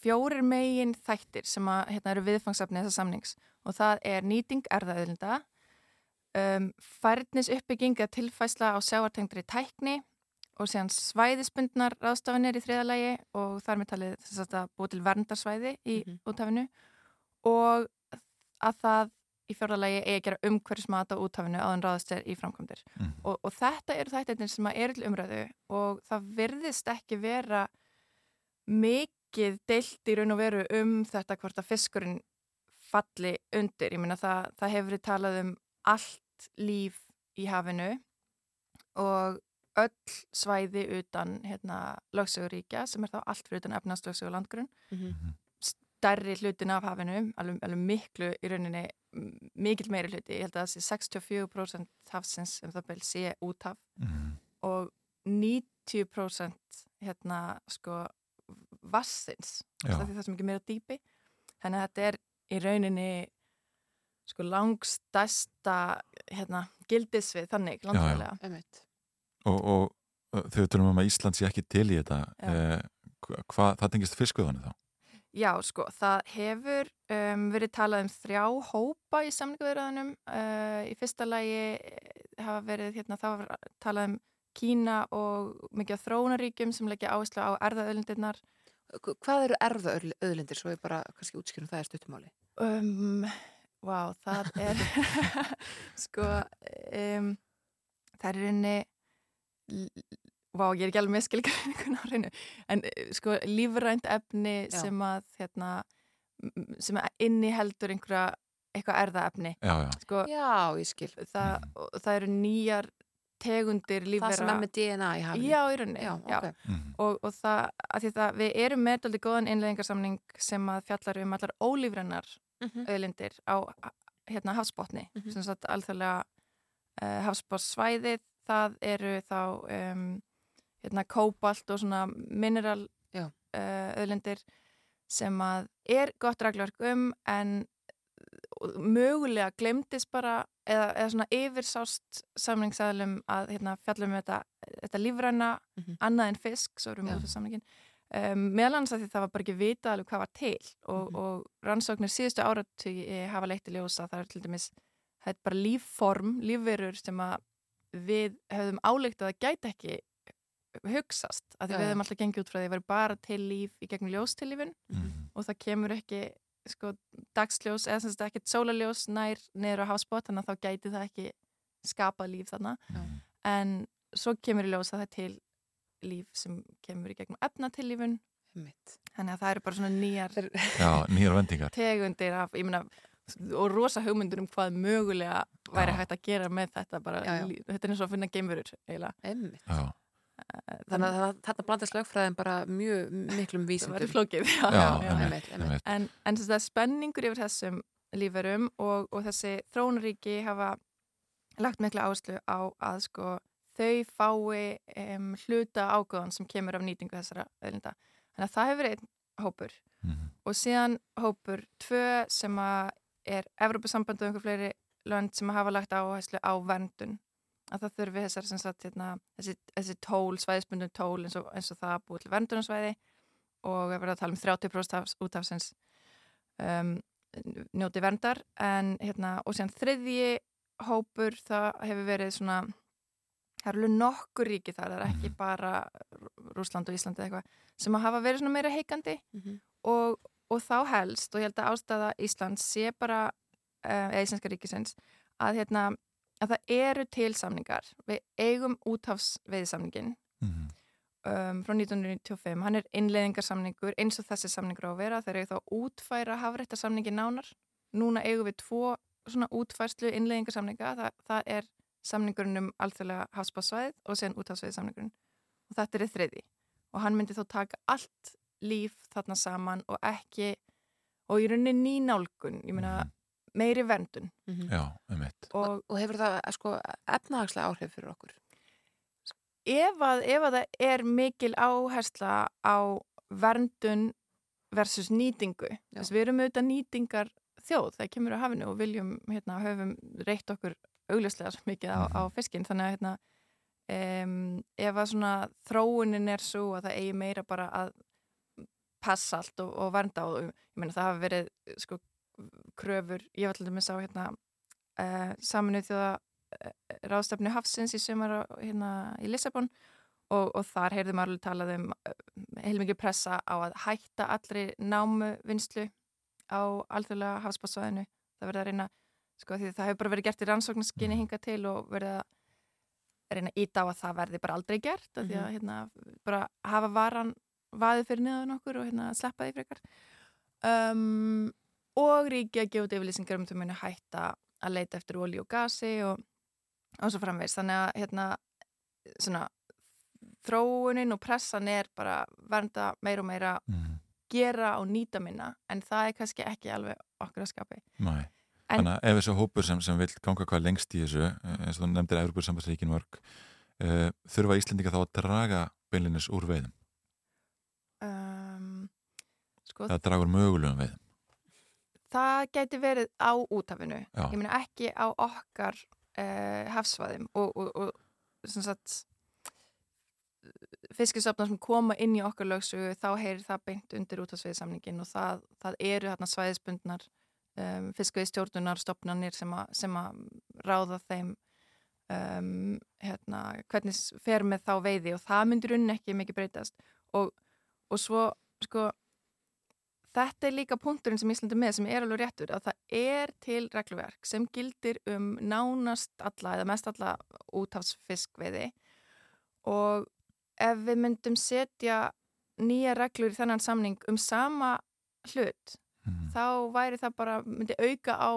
fjórir megin þættir sem að hérna, eru viðfangsefni þessa samnings. Og það er nýting erðaðilinda um, færnis uppbygging eða tilfæsla á sjáartengdri tækni og síðan svæðisbundnar ráðstafanir í þriðalagi og þar með talið þess að búið til verndarsvæði í Mhm. útafinu og að það í fjórðalagi eigi að gera umhverfismat á útafinu áðan ráðast er í framkvæmdir Mhm. og, og þetta eru þættirnir sem að eru til umræðu og það virðist ekki vera mikið deilt í raun og veru um þetta hvort að fiskurinn falli undir, ég meina það, það hefur verið talað um allt líf í hafinu og öll svæði utan hérna, lögsöguríkja sem er þá allt fyrir utan efnastlögsögu landgrunn Mhm. Stærri hlutin af hafinu alveg, alveg miklu í rauninni m- mikill meiri hluti, ég held að það sé 64% hafsins sem það bel sé úthaf Mm. og 90% hérna sko vassins, það er það sem ekki meira dýpi þannig að þetta er í rauninni sko langstæsta hérna, gildisvið þannig Einmitt. Og, og við tölum um að Ísland sé ekki til í þetta, eh, hvað, það tengist fiskveðanir þá? Já, sko, það hefur um, verið talað um þrjá hópa í samningavirðanum. Uh, í fyrsta lagi hafa verið, hérna, það var talað um Kína og mikið á þróunaríkjum sem leggja áherslu á erðaöðlindirnar. Hva- Hvað eru erða öðlindir, svo ég bara kannski útskýrum það er stuttumáli? Um, Vá, það er, [laughs] sko, um, það er reyni, vá, ég er ekki alveg með skilgræðingun á reynu, en eh, sko, lífrænt efni Já. sem að, hérna, sem að inni heldur einhverja, eitthvað erðaefni. Já, já. Sko, Já, ég skil. það, og það eru nýjar tegundir lífvera. Það sem er með DNA í hafinu. Já, í rauninni. Já, ok. Mm. Og, og það, að því það, við erum með daldi góðan innleggingarsamning sem að fjallar um allar ólífrennar Mhm. auðlindir á hérna hafsbotni Mhm. sem sagt alþjóðlega uh, hafsbotssvæðið það eru þá um, hérna kóbalt og svona mineral uh, auðlindir sem að er gott reglverk um en mögulega glemdist bara eða, eða svona yfirsást samningsæðlum að hérna, fjallum þetta, þetta lífræna Mhm. annað en fisk, svo erum við út af samningin um, meðal annars að því það var bara ekki vitað alveg hvað var til og, Mhm. og rannsóknir síðustu áratugi hafa leitt í ljósa það er til dæmis það er bara lífform, lífverur sem að við höfum álíkt að það gæti ekki hugsast að því Já, við já. höfum alltaf gengið út frá því að það var bara til líf í gegnum ljóstillífin Mm. og það kemur ekki sko, dagsljós eða sem sagt ekkert sólaljós nær niður á hafsbót þannig að þá gæti það ekki skapað líf þarna Mm. en svo kemur í ljós að það er til líf sem kemur í gegnum efnatillífun Einmitt. þannig að það eru bara svona nýjar [laughs] Já, nýjar vendingar. tegundir af, ég meina og rosa hugmyndur um hvað mögulega væri Já. hægt að gera með þetta bara, Já, já. þetta er eins og að finna geimverur eiginlega Einmitt. Já, Þannig að það- þarna blandast lögfræðin bara mjög miklum [laughs] það vísindum. verður flókið já, já, já, einmitt. einmitt. En, en þess að spenningur yfir þessum líferum og, og þessi þróunaríki hafa lagt mikla áherslu á að sko þau fái um, hluta ágóðan sem kemur af nýtingu þessara öðlinda. Þannig að það hefur einn hópur Mhm. og síðan hópur tvö sem að er Evropasambandu og einhver fleiri lönd sem hafa lagt áherslu á verndun að það þurfi þessar sem sagt hérna, þessi, þessi tól, svæðisbundum tól eins og, eins og það búið til verndunarsvæði og við verðum að tala um 30% af, útafsins um, njóti verndar. En hérna og síðan þriðji hópur það hefur verið svona það eru nokkur ríki þar, það er ekki bara Rúsland og Ísland eða eitthvað sem að hafa verið svona meira heikandi. Mhm. og, og þá helst og ég held að ástæða Íslands sé bara uh, eða Íslandska ríkisins að, hérna, að það eru til samningar. Við eigum úthafsveiðsamningin Mhm. um, frá 1995, hann er innleiðingarsamningur eins og þessi samningur á að vera. Þegar ég þá útfæra hafrættarsamningi nánar. Núna eigum við tvo svona útfærslu innleiðingarsamninga. Það, það er samningurinn um alþjóðlega hafsbássvæð og síðan úthafsveiðsamningurinn og þetta er þriði og hann myndi þá taka allt líf þarna saman og ekki og í rauninni nýnálgun ég meina meiri verndun. Mhm. Já, um og Og hefur það sko efnahagslega áhrif fyrir okkur? ef að, ef að það er mikil áhersla á verndun versus nýtingu þess við erum auðvitað nýtingar þjóð það kemur á hafinu og viljum hérna, höfum reytt okkur augljóslega svo mikið á, á fiskinn. Þannig að hérna, um, ef að svona þróunin er svo að það eigi meira bara að passa allt og, og vernda og ég meina það hafa verið sko kröfur, ég var alltaf með sá hérna uh, saminuð þjóða ráðstefnu Hafsins í sömur hérna í Lissabon og, og þar heyrðum alveg talað um heilmikið pressa á að hætta allri námuvinnslu á alþjóðlega hafsbátsvæðinu það verður að reyna, sko því það hefur bara verið gert í rannsóknarskinni hinga til og verið að reyna íta á að það verði bara aldrei gert, mm -hmm. því að hérna bara hafa varan vaðið fyrir niðan okkur og hérna sleppa því frekar. Um, og ríki að gefa út yfirlýsingar um þau muni hætta að leita eftir olí og gasi og, og svo framvegs þannig að hérna svona þróunin og pressan er bara vernda meira og meira Mhm. gera og nýta minna en það er kannski ekki alveg okkur að skapi Nei. En- Þannig að ef þessu hópur sem, sem vil ganga hvað lengst í þessu, eh, eins og þú nefndir Európur sambandsríkin mörg, uh, þurfa Íslendinga þá að draga beinlinis úr veiðum? um, sko Það dragur mögulegum veiðum. Það gæti verið á útafinu Já. ég meina ekki á okkar uh, hafsvæðum og, og, og sem sagt fiskisöfnar sem koma inn í okkar lögsugu þá heyrir það beint undir útafsveiðsamningin og það, það eru hérna svæðisbundnar um, fiskveiðstjórnunar stopnarnir sem, a, sem að ráða þeim um, hérna, hvernig fer með þá veiði og það myndir unni ekki mikið breytast og, og svo sko þetta er líka punkturinn sem Íslandi með sem er alveg réttur að það er til regluverk sem gildir um nánast alla eða mest alla úthafsfiskveiði og ef við myndum setja nýja reglur í þennan samning um sama hlut Mhm. þá væri það bara, myndi auka á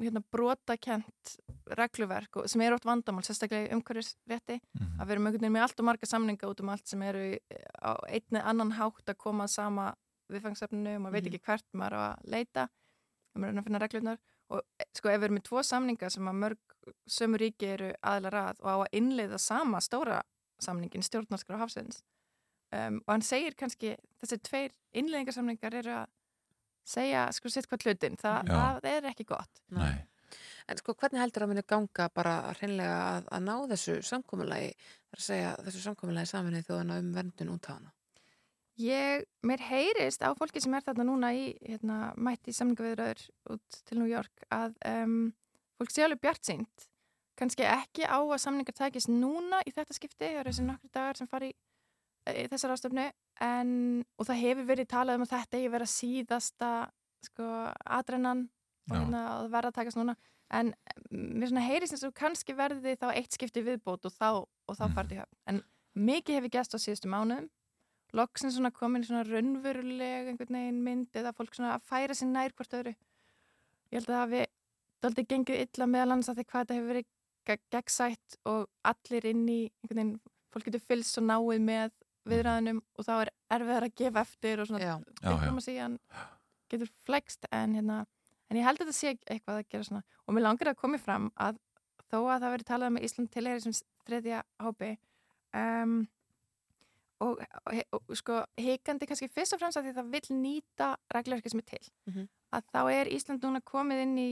hérna, brotakent regluverk og, sem er oft vandamál, sérstaklega í umhverfisrétti Mhm. að við erum einhvern veginn með allt og marga samninga út um allt sem eru á einni annan hátt að koma sama viðfangsefninu og maður veit Mhm. ekki hvert maður á að leita og maður er að finna reglunar og e, sko ef við erum með tvo samninga sem að mörg sömu ríki eru aðlar að og á að innleiða sama stóra samningin stjórnarskrá hafsins um, og hann segir kannski þessi tveir innleiðingarsamningar eru að segja sko sitt hvað hlutin Þa, Já. það er ekki gott Nei. En sko, hvernig heldur að muni ganga bara hreinlega að, að ná þessu samkomulagi, þar að segja þessu samkomulagi saminnið þjóðana um verndun út á hana? Ég, mér heyrist á fólki sem er þarna núna í, hérna, mætti samningaviðraður út til New York að um, fólk sé alveg bjart sínt, kannski ekki á að samningar takist núna í þetta skipti, það eru þessi nokkru dagar sem fari í, í þessar ástöfnu, en, og það hefur verið talað um að þetta eigi vera síðasta, sko, atrennan og hérna, að verða að takast núna, en mér heyrist eins og kannski verði þá eitt skipti viðbót og þá, og þá Mhm. farið í höfn. En mikið hefur gæst á síðustu mánuðum loksins svona komin svona raunveruleg einhvern veginn mynd eða fólk svona að færa sér nær hvort öðru. Ég held að það hafi daldið gengið illa meðal annars að því hvað þetta hefur verið ge- gegnsætt og allir inn í einhvern veginn, fólk getur fylgst svo náið með viðræðunum og þá er erfiðar að gefa eftir og svona Já, Já, já. diplomasían getur flext en hérna en ég held að þetta sé eitthvað að gera svona. Og mér langar að komi fram að þó að það veri talað með Ísland til þeirri sem þriðja hópi um, og, og, og sko hikandi kannski fyrst og fremst að því það vil nýta regluverki sem er til Mhm. að þá er Ísland núna komið inn í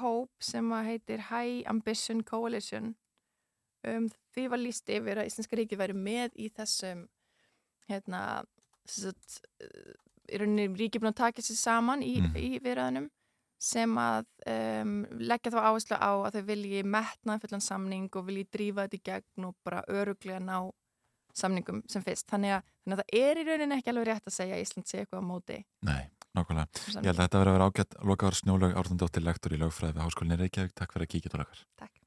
hóp sem að heitir High Ambition Coalition um, því var líst yfir að Íslenska ríki væri með í þessum hérna sagt, uh, í rauninni ríki búin að taka sér saman í, Mhm. í viðræðunum sem að um, leggja þá áherslu á að þau vilji metna fullan samning og vilji drífa þetta í gegn og bara öruglega ná samningum sem fyrst. Þannig að, þannig að það er í rauninni ekki alveg rétt að segja að Ísland sé eitthvað á móti. Nei, nákvæmlega. Ég held að þetta verður að vera ágætt lokaður snjólaug árðandóttir lektor í lögfræði við Háskólinni Reykjavík. Takk fyrir að kíkja til okkar. Takk.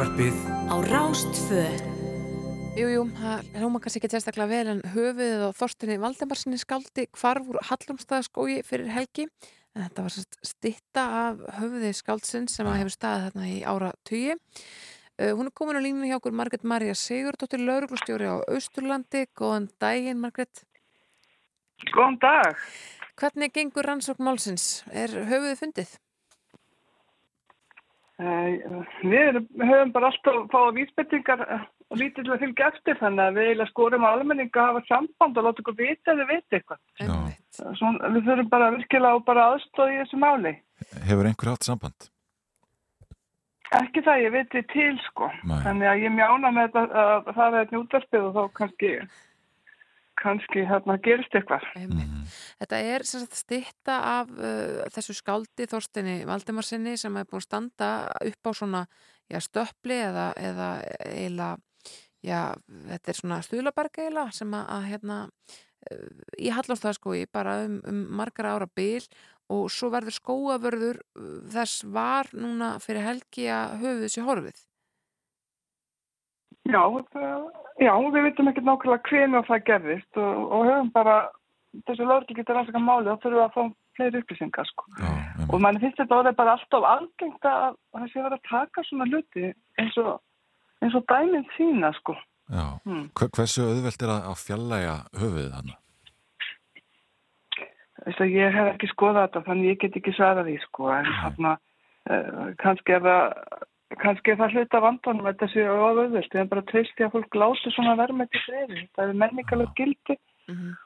Útvarpið Á Rástfö Jú, jú, það hljóma kannski ekki sérstaklega vel en höfuðið á Þorstinni Valdemarsinni skáldi hvarf úr Hallumstaðaskói fyrir helgi en þetta var stitta af höfuðið skáldsinn sem að hefur staðið þarna í ára tugi. Uh, hún er komin á línu hjá okkur Margret Marja Sigurdóttir, lauruglustjóri á Austurlandi. Góðan daginn, Margret. Góðan dag. Hvernig gengur rannsókn málsins? Er höfuðið fundið? Við höfum bara alltaf fáið vísbendingar uh, og lítið til að fylgja eftir þannig að við eiginlega skorum að almenninga að hafa samband og láta ykkur vita ef þið viti eitthvað. Já. Svona, við þurfum bara virkilega bara aðstóð í þessu máli. Hefur einhver átt samband? Ekki það, ég veit þið til sko. Nei. Þannig að ég mjána með þetta að það er njútarpið og þá kannski, kannski hérna gerist eitthvað. Einmitt. Þetta er stitta af uh, þessu skáldi Þorsteini Valdimarsinni sem er búin að standa upp á svona já, stöppli eða, eða eila, já, þetta er svona stuðlaberg eila sem að, að hérna, uh, í Hallorstaðskói bara um, um margar ára bil og svo verður skóavörður uh, þess var núna fyrir helgi að höfuð þessi horfið. Já, það, já, við veitum ekki nákvæmlega hvernig það gerðist og, og höfum bara, þessu lögreglu getur rannsaka máli og þurfum að fá fleiri upplýsingar sko. Já. Og mann finnst þetta orðið bara alltaf algengt að það sé verið að taka svona hluti eins og, eins og dæminn sína sko. Já. Hmm. Hver- Hversu auðvelt er að, fjallæga höfuðið hann? Þess að ég hef ekki skoðað þetta þannig ég get ekki svarað því sko en þarna uh, kannski er það kannski það hluta vandanum að þetta sé ofauðvöld ég er bara treyst því að fólk láti svona verma til friði. Það er menningalega gildi. Mhm.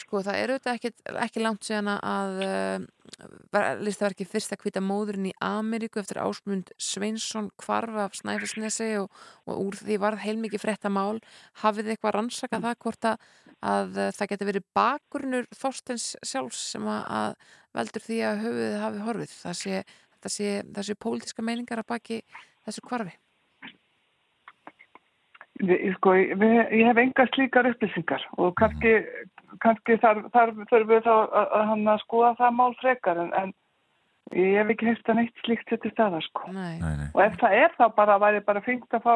Sko það er auðvitað ekki, ekki langt síðan að uh, listaverki fyrsta hvita móðurinn í Ameríku eftir ásmund Sveinsson kvarf af Snæfellsnesi og, og úr því varð heilmikið fréttamál. Hafið þið eitthvað rannsakað það hvort að, að það geti verið bakgrunur Þorstens sjálfs sem að, að veldur því að höfuðið hafi horfið? Það sé, það sé, það sé pólitíska meiningar að baki þessu kvarfi sko, við, ég hef enga slíkar upplýsingar og kannski, kannski þar, þar þurfum við þá að, að, skoða það mál frekar en, en ég hef ekki hefst að neitt slíkt sér til staða sko. Nei. Nei, nei. Og ef það er þá bara væri bara fengt að fá,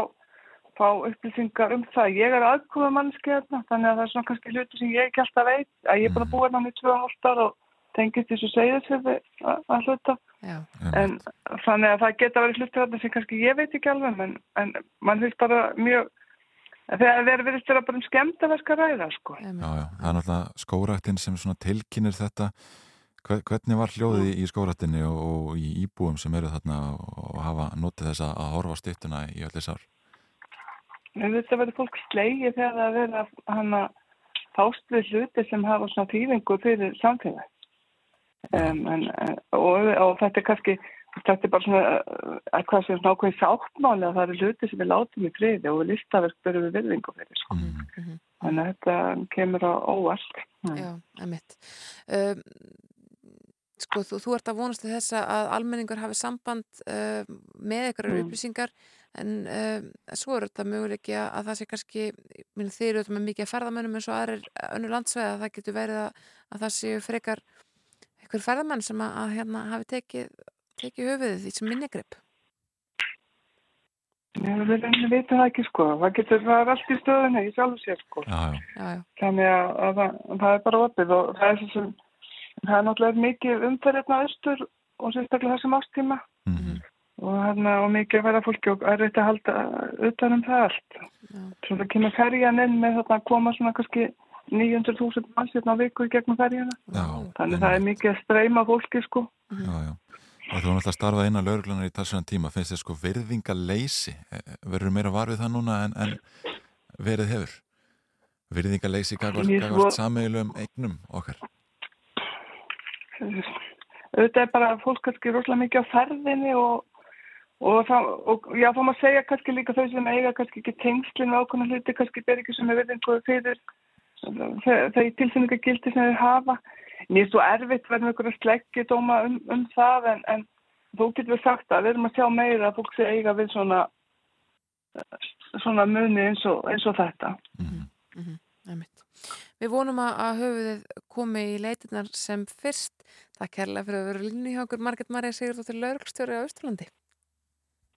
fá upplýsingar um það. Ég er aðkoma mannski hérna, þannig að það er svona kannski hluti sem ég ekki alltaf veit. Að ég er bara búin hann í 2,5 ára og tengist þessu segðisverði að hluta. En þannig að það geta verið hluti þarna sem kannski ég veit ekki alveg, en, en mann finnst bara mjög, þegar þeir verið vera bara um skemmtaverska ræða, sko. Já, já, það er náttúrulega skórættin sem svona tilkynir þetta. Hver- hvernig var hljóðið í skórættinni og, og í íbúum sem eru þarna og hafa notið þess að horfa á styttuna í öll þess ár? Þetta verður fólk slegið þegar það verður að hann að fást við hluti sem hafa svona þýðingu fyrir samfélag. Um, en, en- og, og þetta er kannski, þetta er bara svona uh, eitthvað sem nákvæmlega sáttmáli að það eru hluti sem við látum í friði og listaverk byrjum við virðingu fyrir. Sko. mm. Þannig að þetta kemur á óvart. Já, emitt. Um, sko, þú, þú ert að vonast til þess að almenningur hafi samband uh, með einhverjar Mm. upplýsingar en um, svo er þetta möguleiki að, að það sé kannski, minn, þeir eru þetta með mikið ferðamönnum eins og aðrir önnur landsveið að það getur verið að, að það séu frekar einhver ferðamenn sem að, að hérna hafi tekið, tekið höfuðið því sem minnigripp. Við, við, við veitum það ekki sko. Það getur, það er allt í stöðunni í sjálfu sér sko. Já, já, Já, já, Þannig að, að það, það er bara opið og það er, svo sem, það er náttúrulega mikið umferðirna austur og sérstaklega þessum ástíma mm. og, hana, og mikið að vera fólki og er þetta að halda utan um það allt. já, Svo það kemur ferjan inn með þetta að koma svona kannski 900.000 manns hérna á viku í gegnum ferjana. já Þannig það er mikið að streyma fólki sko. Já, já. Og þú erum alltaf starfað inn á lauruglunar í talsverðan tíma, finnst þér sko virðingaleysi, verður meira var við það núna en, en verið hefur? Virðingaleysi gagvart, gagvart sameiginlegum eignum okkar. Auðvitað er bara fólk kannski rosalega mikið á ferðinni og, og, það, og já, þá maður segja kannski líka þau sem eiga kannski ekki tengslinn við ákveðna hluti, kannski ber ekki sem er virðingu fyrir þau tilfinningagildi sem þau hafa. Mér er svo erfitt verðum ykkur að sleggja dóma um, um það en, en þú getur við sagt að við erum að sjá meira að fólk sé eiga við svona svona muni eins og, eins og þetta. Mm. emitt. Við vonum að, að höfuðið komi í leitinnar sem fyrst. Það kærlega fyrir að vera línu hjá okkur Marget Marja Sigurðóttir Laurugstjóri á Austurlandi.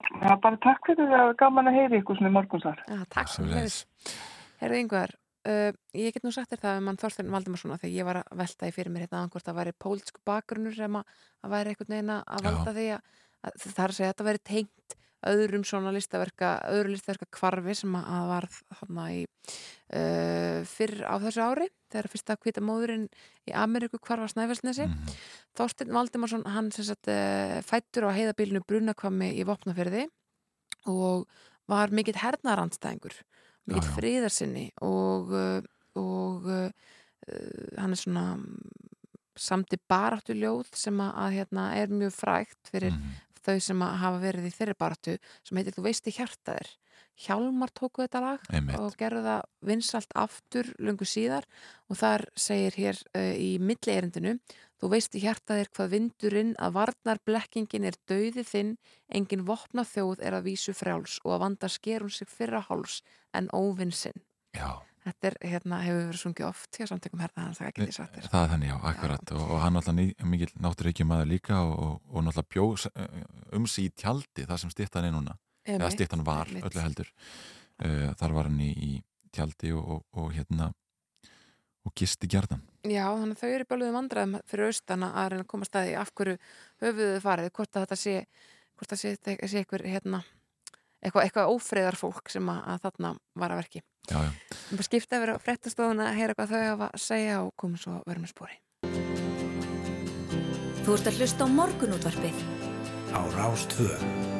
Já, bara takk fyrir það, gaman að heyri ykkur svona í morgunsar. Já, takk sem hefur. Herðu yngvar, uh, ég get nú sagt þér það um mann Þorstein Valdimarsson að þegar ég var að velta í fyrir mér hérna að væri pólsku bakgrunnur sem að, að væri einhvern veginn að valda því að, að það er að segja að þetta væri tengt öðrum svona listaverka, öðru listaverka kvarfi sem að, að varð þarna í uh, fyrr á þessu ári þegar fyrsta hvita móðurinn í Ameríku kvarfa Snæfellsnesi. Mm. Þorstein Valdimarsson, hann sem sagt uh, fættur á heiðabílinu Brunakvammi í Vopnafyrði og var mikill hernaðarandstæðingur já. friðarsinni og, uh, og uh, uh, hann er svona mm, samti baráttu ljóð sem að, að hérna, er mjög frægt fyrir Mm. þau sem hafa verið í þeirri baratu sem heitir Þú veist í hjartaðir Hjálmar tóku þetta lag Einmitt. og gerðu það vinsalt aftur lungu síðar. Og þar segir hér uh, í milli erindinu Þú veist í hjartaðir hvað vindurinn að varnar blekkingin er dauði þinn engin vopna þjóð er að vísu frjáls og að vanda sker hún sig fyrra háls en óvinn sinn. Já, Þetta er, hérna, hefur verið sungið oft hjá samtökum herða hans, það getið satt þér. Það er þannig, já, akkurat. Og, og hann náttúrulega mikil náttúruleikjum maður líka og, og, og náttúrulega bjóð um sig í tjaldi, það sem er núna eða stýttan var, einmitt. öllu heldur. Uh, þar var hann í, í tjaldi og, og, og hérna og gisti gjarnan. Já, þannig að þau eru báluðum vandræðum fyrir austana að reyna að koma staði af hverju höfuðu þau farið, hvort að þetta sé hvort það sé, sé eitthvað hérna, eitthvað, eitthvað ófriðar fólk sem að, að þarna var að verki. Já, já, bara skipta yfir á fréttastofuna að heyra hvað þau hafa að segja og komum svo verðum með spóri Þú ert að hlusta á morgunútvarpið. á Rástvö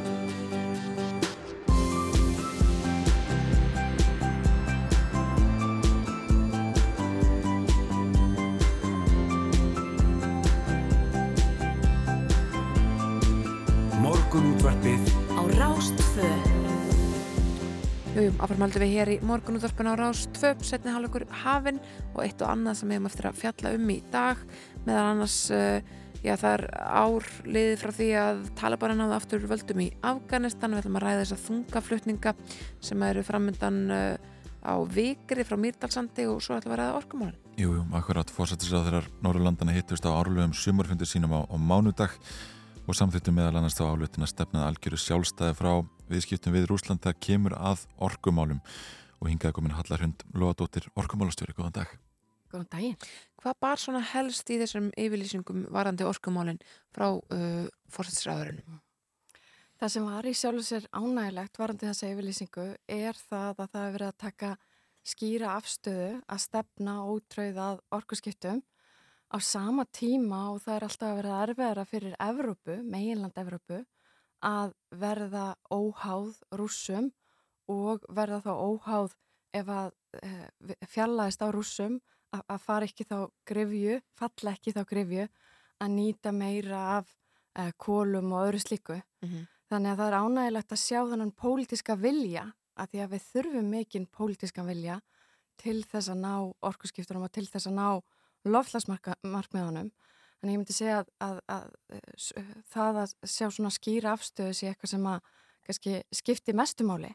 Morgunútvarpið. Á Rástvö. Jú, áframhaldum við hér í morgunútvarpinu á Rás 2, setni hálfleikur hafin og eitt og annað sem við hefum eftir að fjalla um í dag. Meðal annars uh, já, það er ár liðið frá því að Talibanin náðu aftur völdum í Afganistan. Við ætlum að ræða þessa þungaflutninga sem eru framöndan uh, á vikri frá Mýrdalsandi og svo ætlum við að ræða orkumálin. Jú, jú, akkurat. Fórsættisráðurar Norrlandana hittust á árlegum sumarfundir sínum á, á mánudag og samþýttu meðal annars þá álutin að stefnað algjöru sjálfstæði frá viðskiptum við Rúsland þegar kemur að orkumálum. Og hingaði komin Hallar Hund Lóadóttir orkumálastjóri, góðan dag. Góðan daginn. Hvað bar svona helst í þessum yfirlýsingum varandi orkumálin frá uh, fórsættisráðurinn? Það sem var í sjálfu sér ánægilegt varandi þessa yfirlýsingu er það að það hefur verið að taka skýra afstöðu að stefna ótröðað orkuskiptum á sama tíma og það er alltaf að vera erfiðara fyrir Evrópu, meginland Evrópu, að verða óháð rússum og verða þá óháð ef að e, fjallaðist á rússum að, að fara ekki þá grifju, falla ekki þá grifju að nýta meira af e, kólum og öðru slíku. Mhm. Þannig að það er ánægilegt að sjá þannig pólitiska vilja að því að við þurfum mikinn pólitískan vilja til þess að ná orkuskiptunum og til þess að ná lofslagsmarkmiðunum. Þannig ég myndi segja að, að, að, að það að sjá svona skýra afstöðu sé eitthvað sem að kannski, skipti mestumáli.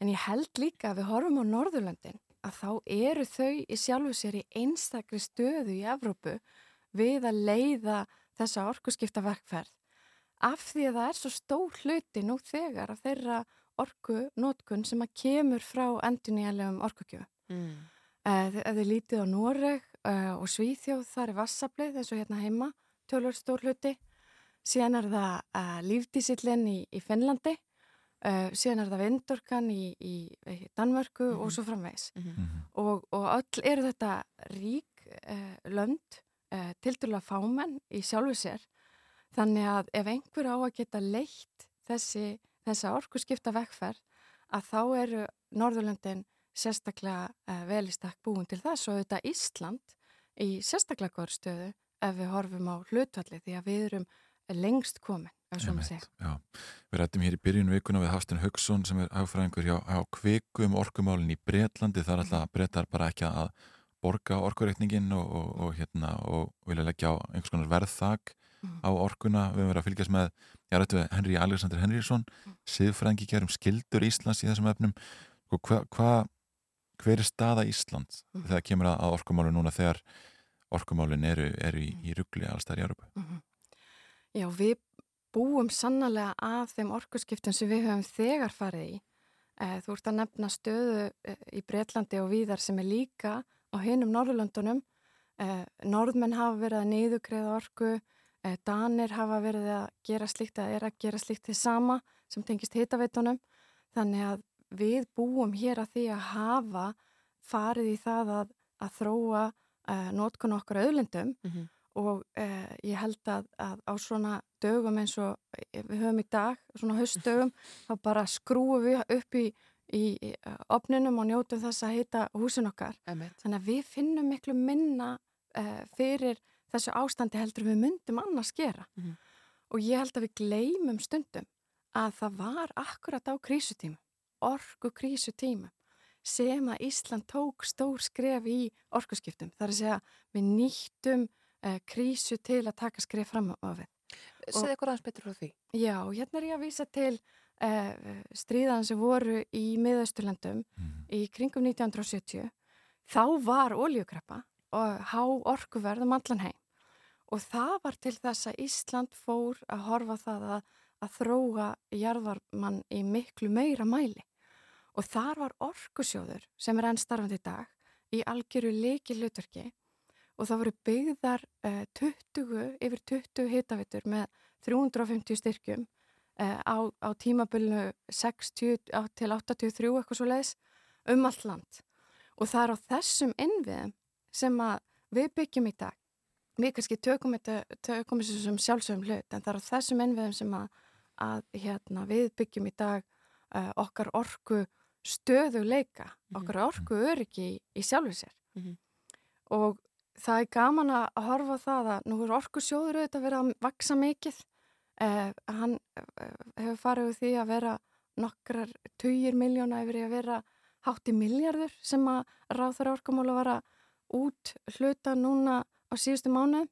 En ég held líka að við horfum á Norðurlöndin að þá eru þau í sjálfu sér í einstakri stöðu í Evrópu við að leiða þessa orkuskipta verkferð af því að það er svo stór hluti nú þegar af þeirra orku nótkun sem að kemur frá endunýjanlegum orkugjöfu. Mm. Uh, ef þið lítið á Noreg uh, og Svíþjóð þar er vassablið eins og hérna heima, tölur stór hluti. Síðan er það uh, lífdísillin í, í Finnlandi, uh, síðan er það vindorkan í, í, í Danmörku og svo framvegs. Og, og öll eru þetta rík uh, lönd, uh, tildulega fámenn í sjálfu sér. Þannig að ef einhver á að geta leitt þessi, þessa orkuskipta vekkferð, að þá eru Norðurlöndin sérstaklega uh, vel í stakk búin til þess og auðvitað Ísland í sérstaklega góður stöðu ef við horfum á hlutvalli því að við erum lengst komin. Já, við rættum hér í byrjun vikuna við Hafstinn Haugsson sem er hagfræðingur hjá, hjá kviku um orkumálinn í Bretlandi. Þar alltaf breytar bara ekki að borga orkureikningin og, og, og, hérna, og vilja leggja á einhvers konar verðþak á orkuna, við verið að fylgjast með rættu við Henry Alexander Henriksson siðfræðingi gerum skildur Íslands í þessum efnum. Og hva, hva, hver er staða Íslands þegar kemur að, að orkumálinn núna þegar orkumálinn eru, eru í, í ruggli allstæðar í Európa Já, við búum sannlega að þeim orkuskiptum sem við höfum þegar farið í. Eh, Þú ert að nefna stöðu eh, í Breitlandi og víðar sem er líka á hinum Norðurlöndunum. Eh, Norðmenn hafa verið að niðugreiða orku, Danir hafa verið að gera slíkt að er að gera slíkt til sama sem tengist hitaveitunum. Þannig að við búum hér að því að hafa farið í það að, að þróa eh, nótkun okkar auðlindum Mhm. og eh, ég held að, að á svona dögum eins og við höfum í dag, svona haustdögum, [laughs] þá bara skrúum við upp í, í, í opninum og njótum þess að heita húsin okkar. Emmett. Þannig að við finnum miklu minna eh, fyrir þessu ástandi heldur við myndum annars gera. Mhm. og ég held að við gleymum stundum að það var akkurat á krísutíma, orku krísutíma sem að Ísland tók stór skref í orkuskiptum. Það er að segja við nýttum uh, krísu til að taka skref fram á við. Segðu ykkur aðeins betur frá því. Já, hérna er ég að vísa til uh, stríðan sem voru í miðausturlandum í kringum 1970. Þá var oljukreppa og há orkuverð um allan heim. Og það var til þess að Ísland fór að horfa á það að, að þróa jarðvarmann í miklu meira mæli. Og þar var orkusjóður sem er enn starfandi í dag í algjöru leiki hlutverki og það voru byggðar uh, 20, yfir 20 hitavitur með 350 styrkjum uh, á, á tímabölinu 60 á, til 83 eitthvað svo leiðis um allt land. Og það er á þessum innviðum sem við byggjum í dag. Við kannski tökum þessu sem sjálfsögum hlut, en það er á þessum innviðum sem að, að hérna, við byggjum í dag uh, okkar orku stöðuleika, okkar orku öryggi í, í sjálfu sér. Mhm. Og það er gaman að horfa það að nú er orku sjóður auðvitað verið að vaksa mikið. Uh, hann uh, hefur farið úr því að vera nokkrar tugir miljóna yfir að vera hátti miljardur sem að ráþara orkumála var að út hluta núna á síðustu mánu.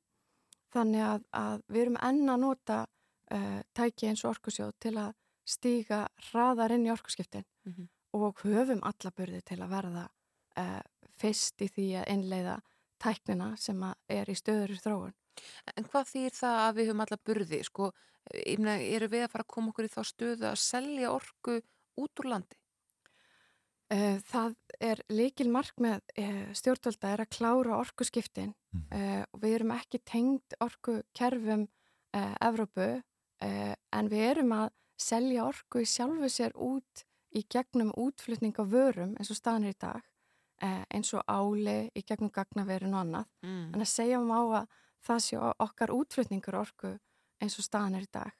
Þannig að, að við erum enn að nota uh, tæki eins og orkusjóð til að stíga hraðar inn í orkuskiptin Mhm. Og höfum alla börði til að verða uh, fyrst í því að innleiða tæknina sem að er í stöður þróun. En hvað þýr það að við höfum alla burði? Sko, ég meina, eru við að fara að koma okkur í þá stöðu að selja orku út úr landi? Uh, það er líkil markmið uh, stjórnvalda er að klára orkuskiptin uh, og við erum ekki tengd orkukerfum uh, Evrópu uh, en við erum að selja orku í sjálfu sér út í gegnum útflutning á vörum eins og staðanir í dag uh, eins og áli í gegnum gagnaverin og annað Mm. en að segja um á að það sé okkar útflutningur orku eins og staðanir í dag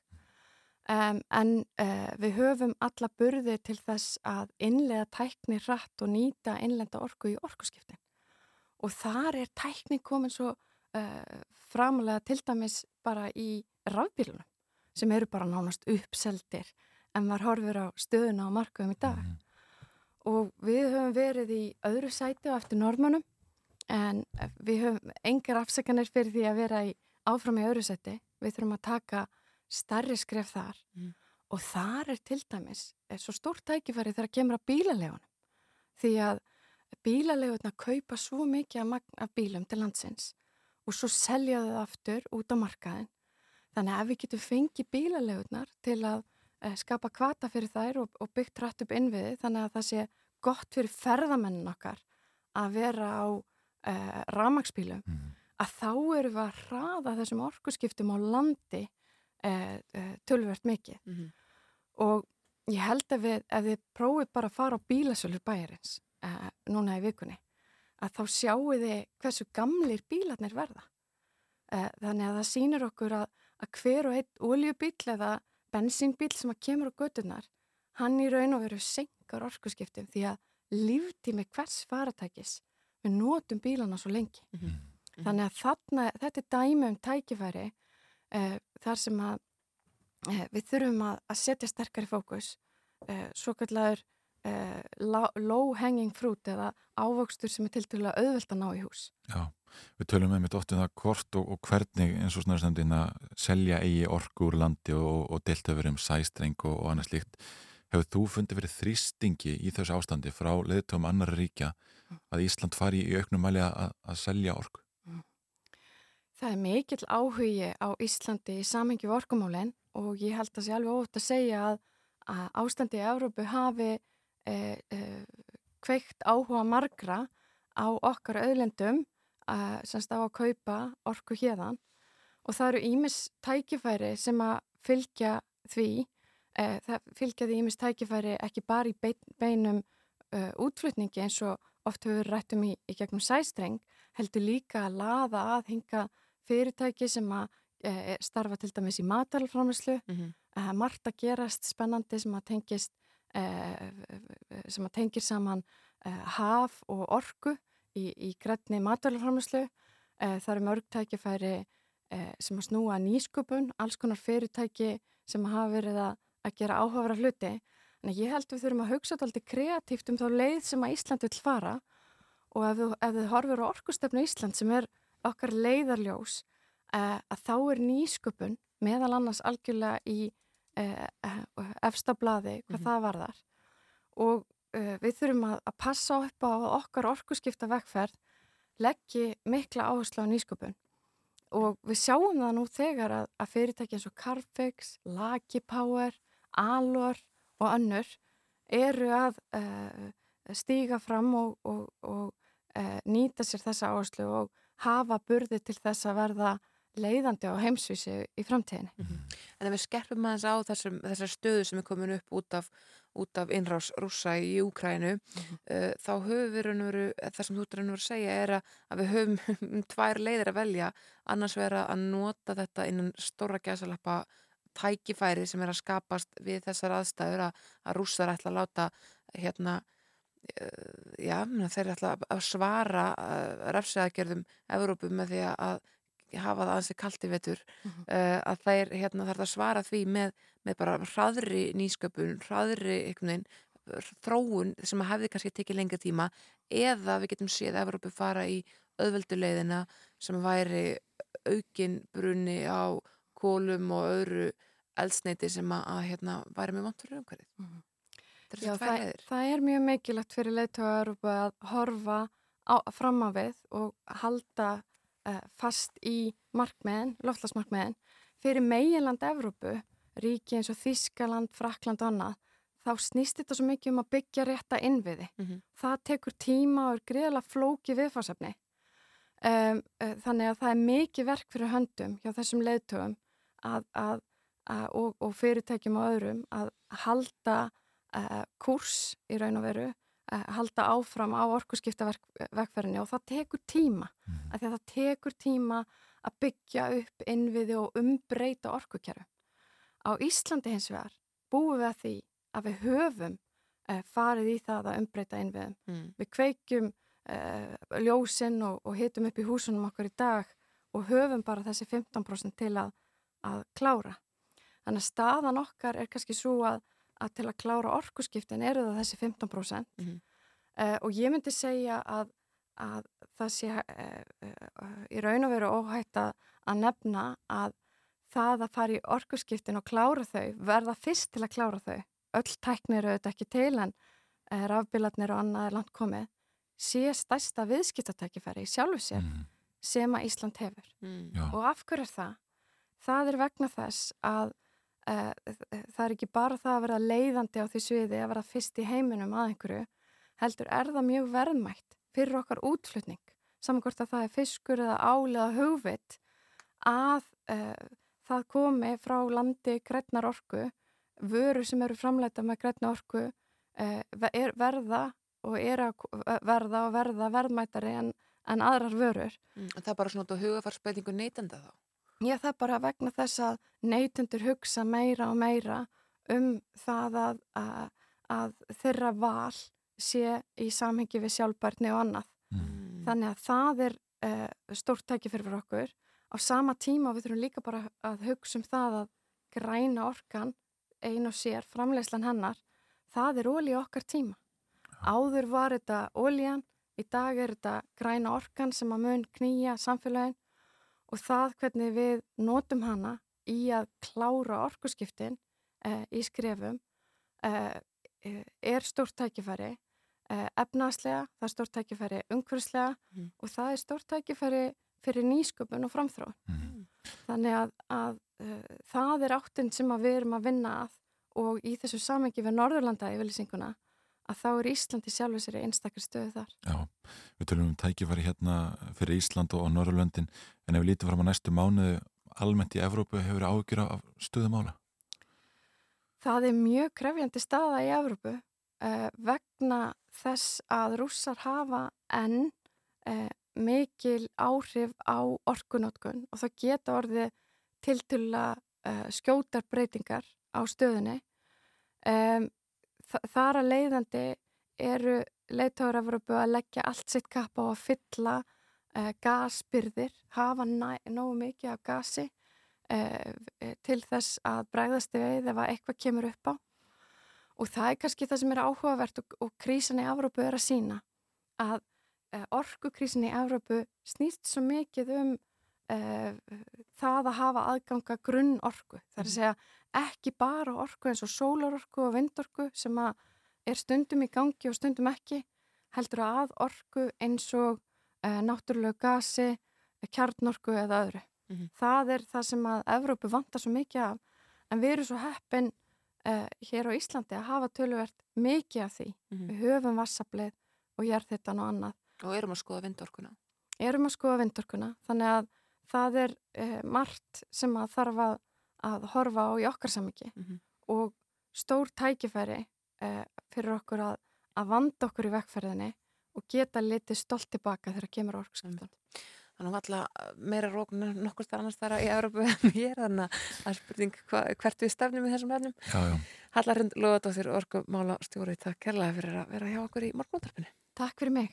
Um, en uh, við höfum alla burði til þess að innlega tækni rætt og nýta innlenda orku í orkuskiptin. Og þar er tækni komin svo uh, framalega til dæmis bara í rafbílunum sem eru bara nánast uppseldir en maður horfir á stöðuna á markaðum í dag. Og við höfum verið í öðru sæti og eftir normannum en við höfum engar afsakanir fyrir því að vera í áfram í öðru sæti. Við þurfum að taka stærri skref þar Mm. og þar er til dæmis er svo stórt tækifæri þegar kemur að bílalegunum því að bílalegurna kaupa svo mikið af, magn af bílum til landsins og svo selja þau aftur út á markaðin þannig að ef við getum fengið bílalegurnar til að skapa kvata fyrir þær og, og byggt rætt upp innviði þannig að það sé gott fyrir ferðamennin okkar að vera á eh, ramagsbílum að þá erum við að hraða þessum orkuskiptum á landi eh, eh, tölvert mikið Mhm. og ég held að við, ef þið prófið bara að fara á bílasölur bæjarins eh, núna í vikunni, að þá sjáu þið hversu gamlir bílarnir verða. Eh, þannig að það sýnir okkur að, að hver og einn oljubíl eða bensínbíl sem að kemur á götunar, hann í raun og veru senkar orkuskiptum því að líftími hvers faratækis, við notum bílana svo lengi. Þannig að þarna, þetta er dæmi um tækifæri uh, þar sem að uh, við þurfum að, að setja sterkari fókus, uh, svo kallar low hanging fruit eða ávöxtur sem er til til að auðvelda ná í hús. Já, við tölum með mitt oft um það hvort og, og hvernig eins og snarstendin að selja eigi orku úr landi og, og deilt hefur um sæstreng og, og annað slíkt. Hefur þú fundið verið þrýstingi í þessu ástandi frá leðtöfum annar ríkja að Ísland fari í auknum mæli að, að selja orku? Það er mikill áhugi á Íslandi í samhengi við orkumálinn og ég held að sé alveg ótt að segja að, að ástandi í Európu hafi e, e, kveikt áhuga margra á okkar auðlendum að, semst á að kaupa orku hérðan og það eru ímis tækifæri sem að fylgja því, e, það fylgja því ímis tækifæri ekki bara í bein, beinum e, útflutningi eins og oft hefur við rættum í, í gegnum sæstreng, heldur líka að laða að hinga fyrirtæki sem að e, starfa til dæmis í matalframlislu, Mhm. e, margt að gerast spennandi sem að tengist sem að tengir saman haf og orku í, í grætni matalframlislu. E, það eru mörg tækifæri eh, sem að snúa að nýsköpun, alls konar fyrirtæki sem hafa verið að, að gera áhafara hluti. En ég held við þurfum að hugsa alltaf kreatíft um þá leið sem að Ísland vil fara og ef við, ef við horfum á orkustefnu Ísland sem er okkar leiðarljós eh, að þá er nýsköpun meðal annars algjörlega í eh, eh, efsta blaði hvað það varðar og uh, við þurfum að, að passa upp á okkar orkuskipta vegferð leggji mikla áherslu á nýsköpun og við sjáum það nú þegar að, að fyrirtæki eins og Carfix, Lucky Power, Alor og önnur eru að uh, stíga fram og, og, og uh, nýta sér þessa áherslu og hafa burði til þess að verða leiðandi á heimsvísi í framtíðinni. En ef við skerpum aðeins á þessar stöðu sem er komin upp út af, út af innrás rússa í Úkrænu, uh, þá höfum við raun og veru, það sem þú ert raun og veru að segja er að, að við höfum [laughs] tvær leiðir að velja, annars vera að nota þetta innan stóra gæsalappa tækifæri sem er að skapast við þessar aðstæður að, að rússar ætla að láta hérna uh, já, þeir ætla að svara refsiðagerðum Evrópu með því að hafa það ansi kallt í vetur uh, að þeir hérna, þarf að svara því með, með bara hraðri nýsköpun, hraðri einhvern veginn, þróun sem að hefði kannski tekið lengri tíma eða við getum séð að Evrópu fara í auðvelduleiðina sem væri aukin brunni á kólum og öðru eldsneiti sem að, að hérna, væri með vant fyrir umhverfið. Þetta er Já, þessi tvær það, það er mjög mikilvægt fyrir leiðtóa Európa að horfa á, fram á við og halda fast í markmiðin, loftlasmarkmiðin. Fyrir meginland Evrópu, ríki eins og Þískaland, Frakland og annað, þá snýst þetta svo mikið um að byggja rétta innviði. Það tekur tíma og er greiðlega flóki viðfarsefni. Um, uh, þannig að það er mikið verk fyrir höndum hjá þessum leiðtögum að, að, að, og, og fyrirtækjum og öðrum að halda uh, kurs í raun og veru, halda áfram á orkuskipta vegferðinni og það tekur tíma, mm. að því að það tekur tíma að byggja upp innviði og umbreyta orkukerfi. Á Íslandi hins vegar búum við að því að við höfum uh, farið í það að umbreyta innviðum. Mm. Við kveikjum uh, ljósinn og, og hitum upp í húsunum okkur í dag og höfum bara þessi 15% til að, að klára. Þannig að staðan okkar er kannski svo að, að til að klára orkuskiptin eru það þessi 15% Mhm. uh, og ég myndi segja að, að það sé uh, uh, í raun og veru óhætt að, að nefna að það að fara í orkuskiptin og klára þau, verða fyrst til að klára þau. Öll tæknir auðvitað ekki til en uh, rafbilarnir og annað er langt komið sé stærsta viðskiptatækifæri í sjálfu sér sem að Ísland hefur. Mm. Og af hverju er það? Það er vegna þess að uh, það er ekki bara það að vera leiðandi á því sviði að vera fyrst í heiminum að einhverju, heldur er það mjög verðmætt fyrir okkar útflutning, saman hvort að það er fiskur eða ál eða hugvit, að uh, það komi frá landi grætnar orku, vöru sem eru framleita með grætna orku, uh, er, verða og er að verða og verða verðmættari en, en aðrar vörur. Mm. En það er bara svona út á hugafarsbreytingu neytenda þá? Já, það bara vegna þess að neytundur hugsa meira og meira um það að, að, að þeirra val sé í samhengi við sjálfbærni og annað. Mm. Þannig að það er uh, stórt tæki fyrir okkur. Á sama tíma við þurfum líka bara að hugsa um það að græna orkan, ein og sér, framlegslan hennar, það er ólí okkar tíma. Áður var þetta ólíjan, í dag er þetta græna orkan sem að mun knýja samfélagin og það hvernig við notum hana í að klára orkuskiptin uh, í skrefum uh, er stórt tækifæri uh, efnaðslega, það er stórt tækifæri umhverfslega Mm. og það er stórt tækifæri fyrir nýsköpun og framþróun. Mm. Þannig að, að uh, það er áttinn sem að við erum að vinna að og í þessu samengi við Norðurlanda yfirlýsinguna að þá er Íslandi sjálfur sér einstakar stöðu þar. Já, við tölum um tækifæri hérna fyrir Ísland og Norrlöndin en ef við lítum fram á næstu mánuðu almennt í Evrópu hefur áhyggjur af stöðumála. Það er mjög krefjandi staða í Evrópu uh, vegna þess að rússar hafa enn uh, mikil áhrif á orkunótkun og það geta orðið tiltulla uh, skjótar breytingar á stöðunni. Um, þar að leiðandi eru leiðtóður Evrópu að leggja allt sitt kapp á að fylla uh, gasbyrðir hafa nógu mikið af gasi uh, til þess að bregðast við ef að eitthvað kemur upp á og það er kannski það sem er áhugavert og, og krísan í Evrópu er að sína að uh, orkukrísin í Evrópu snýst svo mikið um það að hafa aðganga grunn orku. Það er að segja ekki bara orku eins og sólarorku og vindorku sem er stundum í gangi og stundum ekki heldur að orku eins og uh, náttúrulegu gasi, kjarnorku eða öðru. Mhm. Það er það sem að Evrópu vantar svo mikið af en við erum svo heppin uh, hér á Íslandi að hafa töluvert mikið af því. Mhm. Við höfum vassablið og jarðhittan og annað. Og erum að skoða vindorkuna. Erum að skoða vindorkuna þannig að það er uh, margt sem að þarf að, að horfa á í okkar samingi Mhm. og stór tækifæri uh, fyrir okkur að, að vanda okkur í vekkferðinni og geta litið stolt tilbaka þegar kemur orkskiptan. Þannig að alla meira rókn en nokkur starf annars þar í Európu en hér, þannig að það er spurning hva, hvert við stefnum í þessum efnum. Já, já. Hallarhund Lóðadóttir, orkumála stjóri, takk kærlega fyrir að vera hjá okkur í morgunúttarpinu. Takk fyrir mig.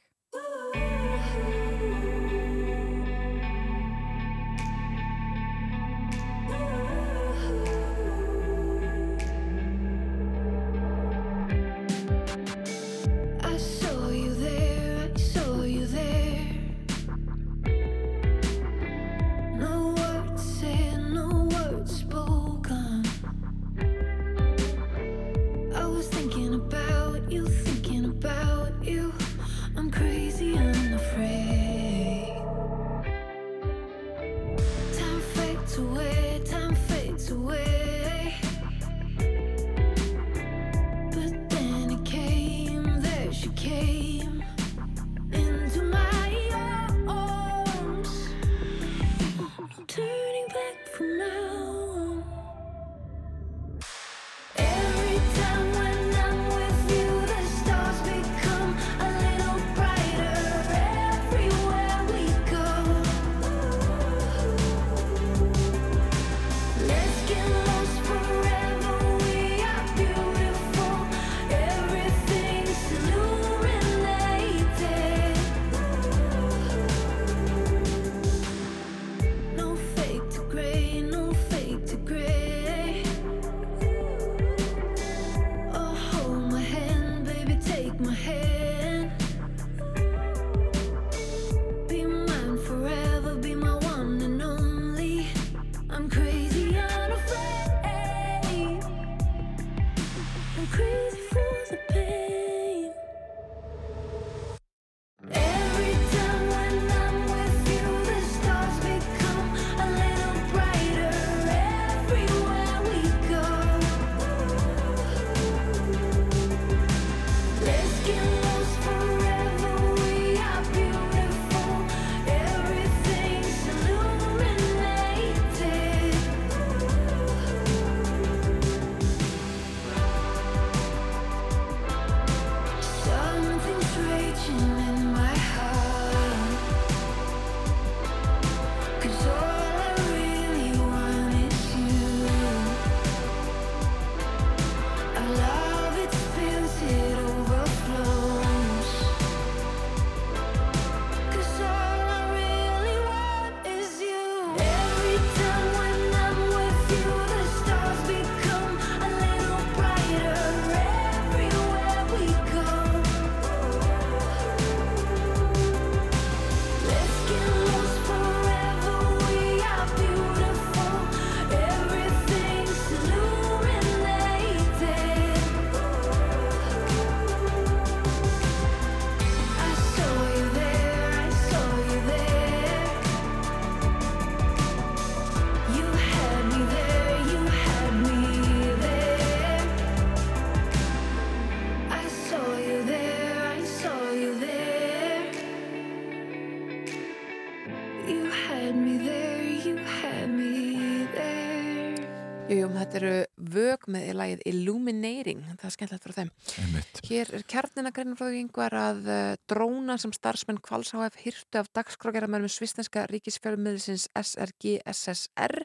Það er skemmtilegt frá þeim. Einmitt. Hér er kjarnina greinin frá yngvar að uh, dróna sem starfsmenn Kvalsáhaf hyrtu af dagskrágerðamennum svisneska ríkisfjölmiðlisins SRG SSR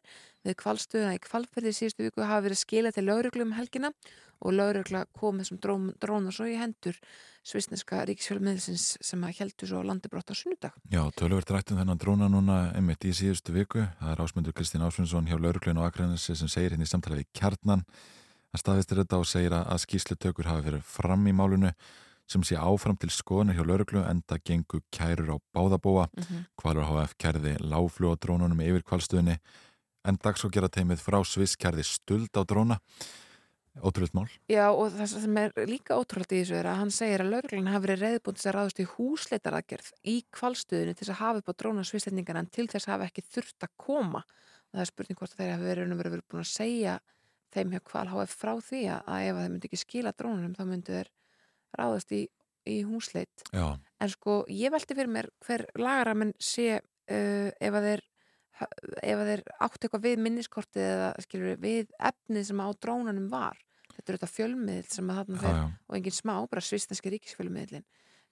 við kvalstöðuna í kvalferði síðustu viku hafa verið skilað til lauruglu um helgina og laurugla kom þessum drón, dróna svo í hendur svisneska ríkisfjölmiðsins sem að heldur svo landibrótt á sunnudag. Já, töluvert rættum þennan dróna núna einmitt í síðustu viku. Það er ásmundur Kristín Ásmundsson hjá lauruglun og Akranesi sem segir hérna í samtalið í kjarnan að staðistir þetta og segir að skýslutökur hafi verið fram í málunu sem sé áfram til skoðunar hjá lauruglu enda gengu kærur á báðabóa Mm -hmm. Kvalur HF kærði láflú á drónunum yfir kvalstöðinni en dagsókjara teimið frá Sviss kærði stuld á dróna. Ótrúlega mál. Já og það sem er líka ótrúlega í þessu er að hann segir að lauruglan hafi verið reyðbúin til að ráðast í húsleitaraðgerð í kvalstöðinu til þess að hafa upp á dróna svislendingan en til þess hafi ekki þurft að koma. Og það er spurning hvort þeir hafi verið, verið, verið búin að segja þeim hjá kval HF frá því að, ef þeir myndi ekki skila drónunum þá myndu þeir ráðast í, í húsleit. Já, en sko ég velti fyrir mér hver lagaramenn sé uh, ef að þeir ef að þeir áttu eitthvað við minniskortið eða skilur við efnið sem á drónanum var. Þetta er þetta fjölmiðl sem að þarna já, og engin smá, bara svistenski ríkisfjölmiðlin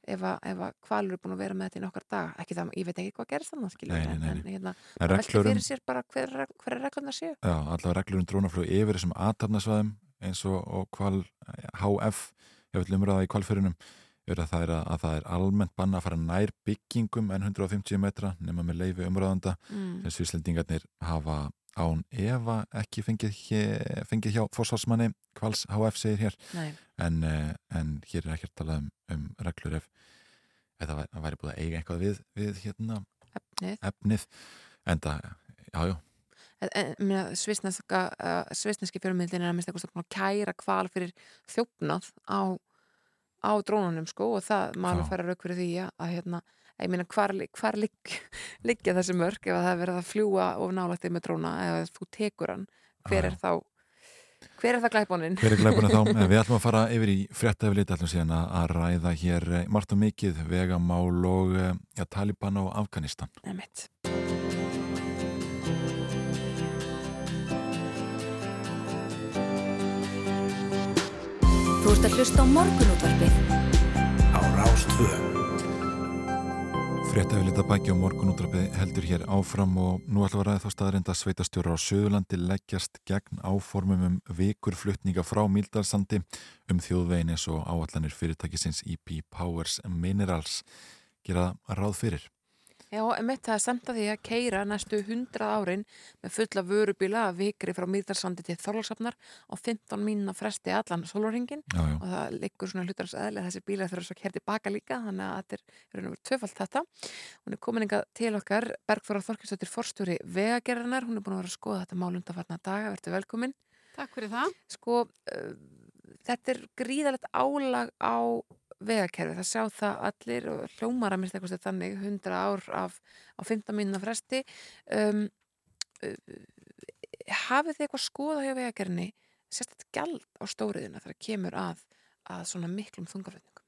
ef að, kvalur er búin að vera með þetta í nokkar dag ekki það, ég veit ekki hvað gerist þannig en, en hérna, reglur um- fyrir sér bara hver, hver er reglurnar séu. Já allavega reglur um drónaflug yfir þessum aðtapnasvæðum eins og, og kval HF hefur til umræða í kvalfyrunum er að það er, að, að það er almennt banna að fara nær byggingum en 150 metra nema með leifi umræðanda mm. sem svislendingarnir hafa án efa ekki fengið, hér, fengið hjá fórsvarsmanni kvals HF segir hér. En, eh, en hér er ekkert talað um, um reglur ef eða væri, væri búið að eiga eitthvað við, við hérna efnið. efnið. En það, já, já, En- en meina, svisneska, uh, svisneski fjölmiðlin er að eitthvað að kæra kval fyrir þjófnað á, á drónunum sko og það maður færa rauk fyrir því að, að hérna, ég meina hvar, hvar ligg, [laughs] liggja þessi mörg ef að það er verið að fljúa of nálættið með dróna ef þú tekur hann, hver er þá hver er það glæbónin? hver er glæbuna þá? [laughs] En Við ætlum að fara yfir í fréttaflit ætlum síðan að ræða hér eh, margt og mikið vegamál og eh, ja, Taliban og Afganistan Einmitt. Þú ert að hlusta á morgunútvarpið á Rástvö. Fréttaflit að bækja og morgunútrapið heldur hér áfram og nú ætlum við að ræða þá staðarinn að sveitastjóra á Suðurlandi leggjast gegn áformum um vikurflutninga frá Míldalsandi um þjóðvegin eins og áallanir fyrirtækisins EP Powers Minerals gera ráð fyrir. Já, emitt það er samt að því að keira næstu 100 árin með fulla vörubíla að vikri frá Mýðarsandi til Þorlásafnar á 15 mínuna fresti allan já. og það liggur svona hlutarins eðli að þessi bílar þurfa svo að kerti baka líka þannig að þetta er raun og verið tvöfalt þetta. Hún er komin inga til okkar Bergþóra Þorkilsdóttir forstjóri vegagerðarnar hún er búin að vera að skoða þetta mál undanfarna daga. Verður velkomin. Takk fyrir það. sko, uh, þetta er gríðalegt álag á vegakerfi, það sjá það allir og hljómar að mista eitthvað þannig 100 ár af, á 15 mínuna fresti um, uh, hafið þið eitthvað skoða hjá vegakerfinni sérstaklega gjald á stóriðina þegar kemur að, að svona miklum þungaflutningum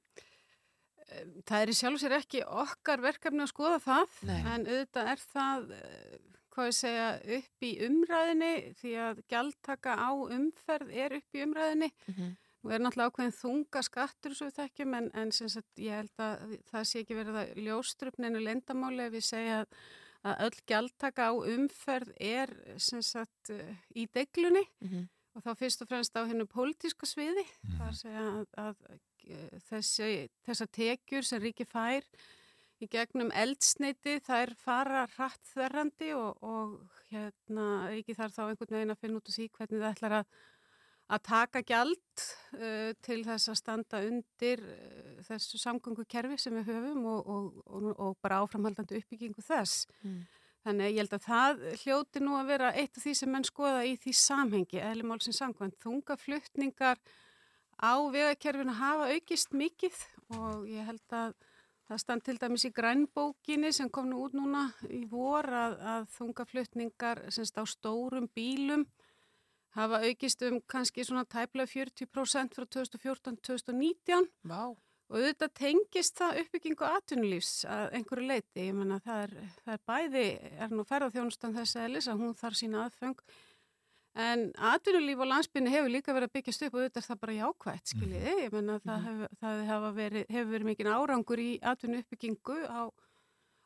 Það er í sjálf sér ekki okkar verkefni að skoða það, Nei. en auðvitað er það, eh, hvað ég segja, upp í umræðinni því að gjaldtaka á umferð er upp í umræðinni. mm -hmm. Nú er náttúrulega ákveðin þunga skattur svo við þekkjum en, en sem sagt, ég held að það sé ekki verið að ljóstrupninu lendamáli ef við segja að, að öll gjaldtaka á umferð er sem sagt eh, í deglunni og þá fyrst og fremst á hennu pólitíska sviði. Það er að segja að, að eh, þessi, þessar tekjur sem ríki fær í gegnum eldsneiti þær fara hratt þerrandi og, og hérna ríki þarf þá einhvern veginn að finna út úr því hvernig það ætlar að að taka gjald uh, til þess að standa undir uh, þessu samgöngukerfi sem við höfum og, og, og, og bara áframhaldandi uppbyggingu þess. Mm. Þannig ég held að það hljóti nú að vera eitt af því sem menn skoða í því samhengi, eðlumál sem samkvæmt. Þungaflutningar á vegakerfinu hafa aukist mikið og ég held að það stand til dæmis í grænbókinni sem kom nú út núna í vor að, að þungaflutningar semst á stórum bílum hafa aukist um kannski svona tæplega 40% frá 2014-2019 Vá. og auðvitað tengist það uppbyggingu atvinnulífs að einhverju leiti, ég menna það er, það er bæði, er nú ferðarþjónustan þess að lisa, hún þarf sína aðfeng en atvinnulíf á landsbyrni hefur líka verið að byggjast upp og auðvitað er það bara jákvægt, skiljiði, ég menna það, hef, það hefur verið, hefur verið mikinn árangur í atvinnu uppbyggingu á,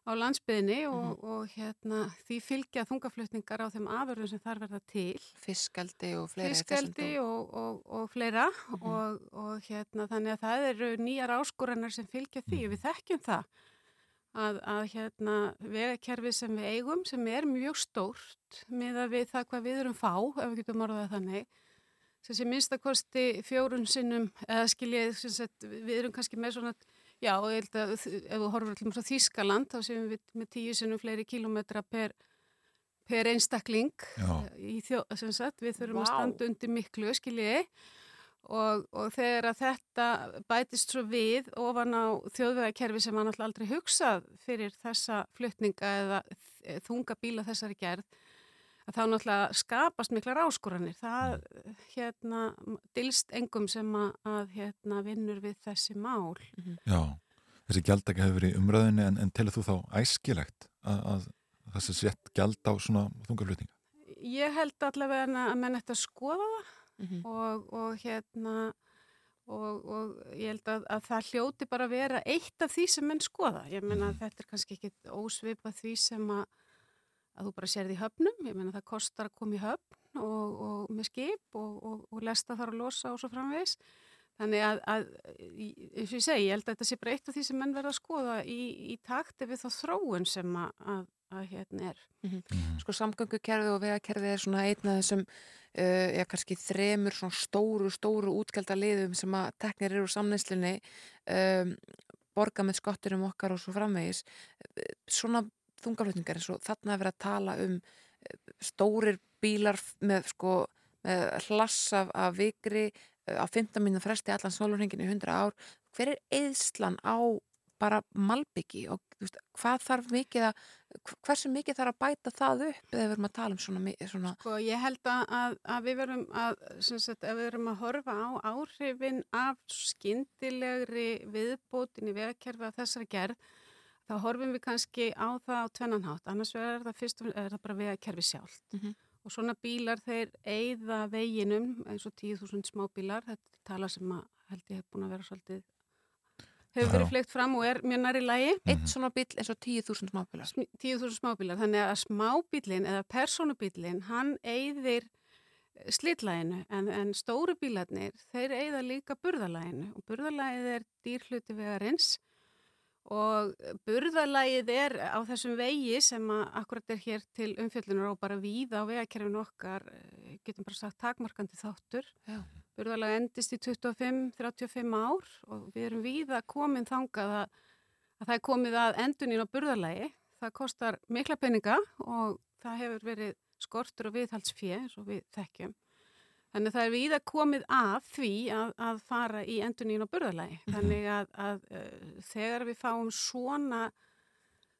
á landsbyðinni og, og hérna, því fylgja þungaflutningar á þeim afurðum sem þar verða til. Fiskaldi og fleira. Fiskaldi og, og, og fleira og, og hérna, þannig að það eru nýjar áskoranir sem fylgja því og við þekkjum það að, að hérna, vegakerfi sem við eigum sem er mjög stórt með að við það hvað við erum fá ef við getum orðað þannig sem sé minnstakosti fjórun sinnum eða skiljið, við erum kannski með svona Já, og ég held að ef þú horfur allir á Þískaland þá séum við með tíu sinnum fleiri kílómetra per, per einstakling í þjó, sem sagt, við þurfum að Vá. standa undir miklu, skiljiði og, og þegar að þetta bætist svo við ofan á þjóðvegakerfi sem var náttúrulega aldrei hugsað fyrir þessa flutninga eða þ- þunga bíla þessari gerð að þá náttúrulega skapast miklar áskoranir. Það hérna dilst engum sem að, að hérna vinnur við þessi mál. Já, þessi gjaldaka hefur verið umræðinni en, en telur þú þá æskilegt að, að þessi sett gjald á svona þungaflutninga? Ég held allavega að menn ætti að skoða það Mhm. og, og hérna og, og ég held að, að það hljóti bara að vera eitt af því sem menn skoða. Ég menna að þetta er kannski ekki ósvipað því sem að, að þú bara sérði í höfnum. Ég menna það kostar að koma í höfn og, og með skip og, og, og lesta þar að losa og svo framvegis. Þannig að, að eins og ég segi, ég held að þetta sé bara eitt af því sem menn verða að skoða í, í takti við þá þróun sem að, að, að hérna er. Sko samgöngukerfið og vegakerfið er svona einn af þessum uh, já, kannski þremur svona stóru, stóru útgjaldaliðum sem að teknir eru úr samneyslunni um, borga með skotturum okkar og svo framvegis Uh, svona þungaflutningar eins og þarna er verið að tala um uh, stórir bílar með sko með hlass af, af vikri uh, á 15 mínúna fresti allan sólurhengin í 100 ár. Hver er eðslan á bara malbyggi og veist, hvað þarf mikið að hversu mikið þarf að bæta það upp eða við erum að tala um svona, svona Sko, ég held að, að, að við verum að, sagt, ef við verum að horfa á áhrifin af skyndilegri viðbótin í vegakerfi af þessari gerð, þá horfum við kannski á það á tvennanhátt. Annars er það fyrst og er það bara vegakerfi sjálft. Mhm. Og svona bílar þeir eigða veginum eins og 10.000 smábílar, þetta er tala sem að held ég hef búin að vera svolítið hefur verið fleikt fram og er mjög næri lægi. Einn svona bíl eins og 10.000 smábílar. 10.000 smábílar, þannig að smábílinn eða personubílinn, hann eigðir slitlæginu en, en stóru bílarnir, þeir eigða líka burðalæginu og burðalægið er dýrhluti vegarins og burðalægið er á þessum vegi sem að akkurat er hér til umfjöllunar og bara víða á vegakerfinu okkar, eh, getum bara sagt takmarkandi þáttur. Já. Burðalæg endist í 25-35 ár og við erum víða komin þangað að, að það er komið að endunin á burðalægi. Það kostar mikla peninga og það hefur verið skortur og viðhaldsfjö eins og við þekkjum. Þannig að það er víða komið að því að, að fara í endunin á burðalægi. Þannig að, að uh, þegar við fáum svona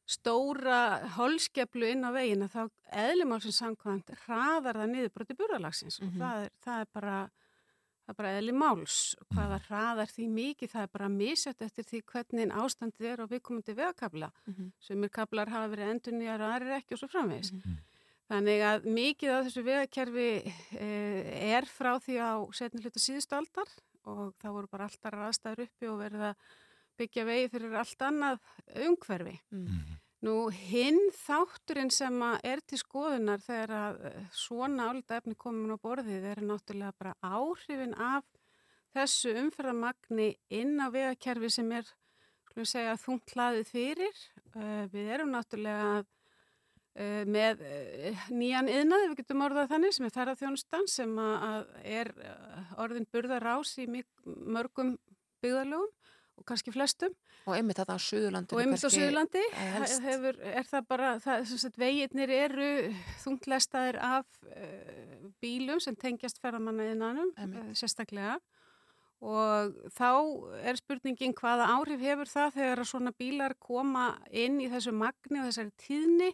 stóra holskeplu inn á vegina þá eðlumálsins samkvæmt hraðar það niðurbroti burðalagsins og það er, það er bara það er bara eðli máls. Hvaða hraðar því mikið það er bara misjöft eftir því hvernig ástandið er á viðkomandi vegakabla Mhm. sumir kablar hafa verið endur nýjar og aðrir ekki og svo framvegis þannig að mikið af þessu vegakerfi eh, er frá því á setni hluta síðustu aldar og það voru bara alltaf aðstæður uppi og verið að byggja vegi fyrir allt annað umhverfi Nú, hinn þátturinn sem að er til skoðunar þegar að eh, svona álita efni komin á borðið er náttúrulega bara áhrifin af þessu umferðamagni inn á vegakerfi sem er, segja, þungt hlaðið fyrir. Uh, við erum náttúrulega uh, með uh, nýjan yðnaði, við getum orðað þannig, sem er ferðarþjónustan sem að, að er uh, orðin burðarás í mörgum byggðarlögum og kannski flestum. Og einmitt þetta á Suðurlandi. Og einmitt á Suðurlandi hefur, er það bara, það, sem sagt, veginnir eru þunglestaðir af uh, bílum sem tengjast ferðamannaðinanum, uh, sérstaklega. Og þá er spurningin hvaða áhrif hefur það þegar að svona bílar koma inn í þessu magni og þessari tíðni,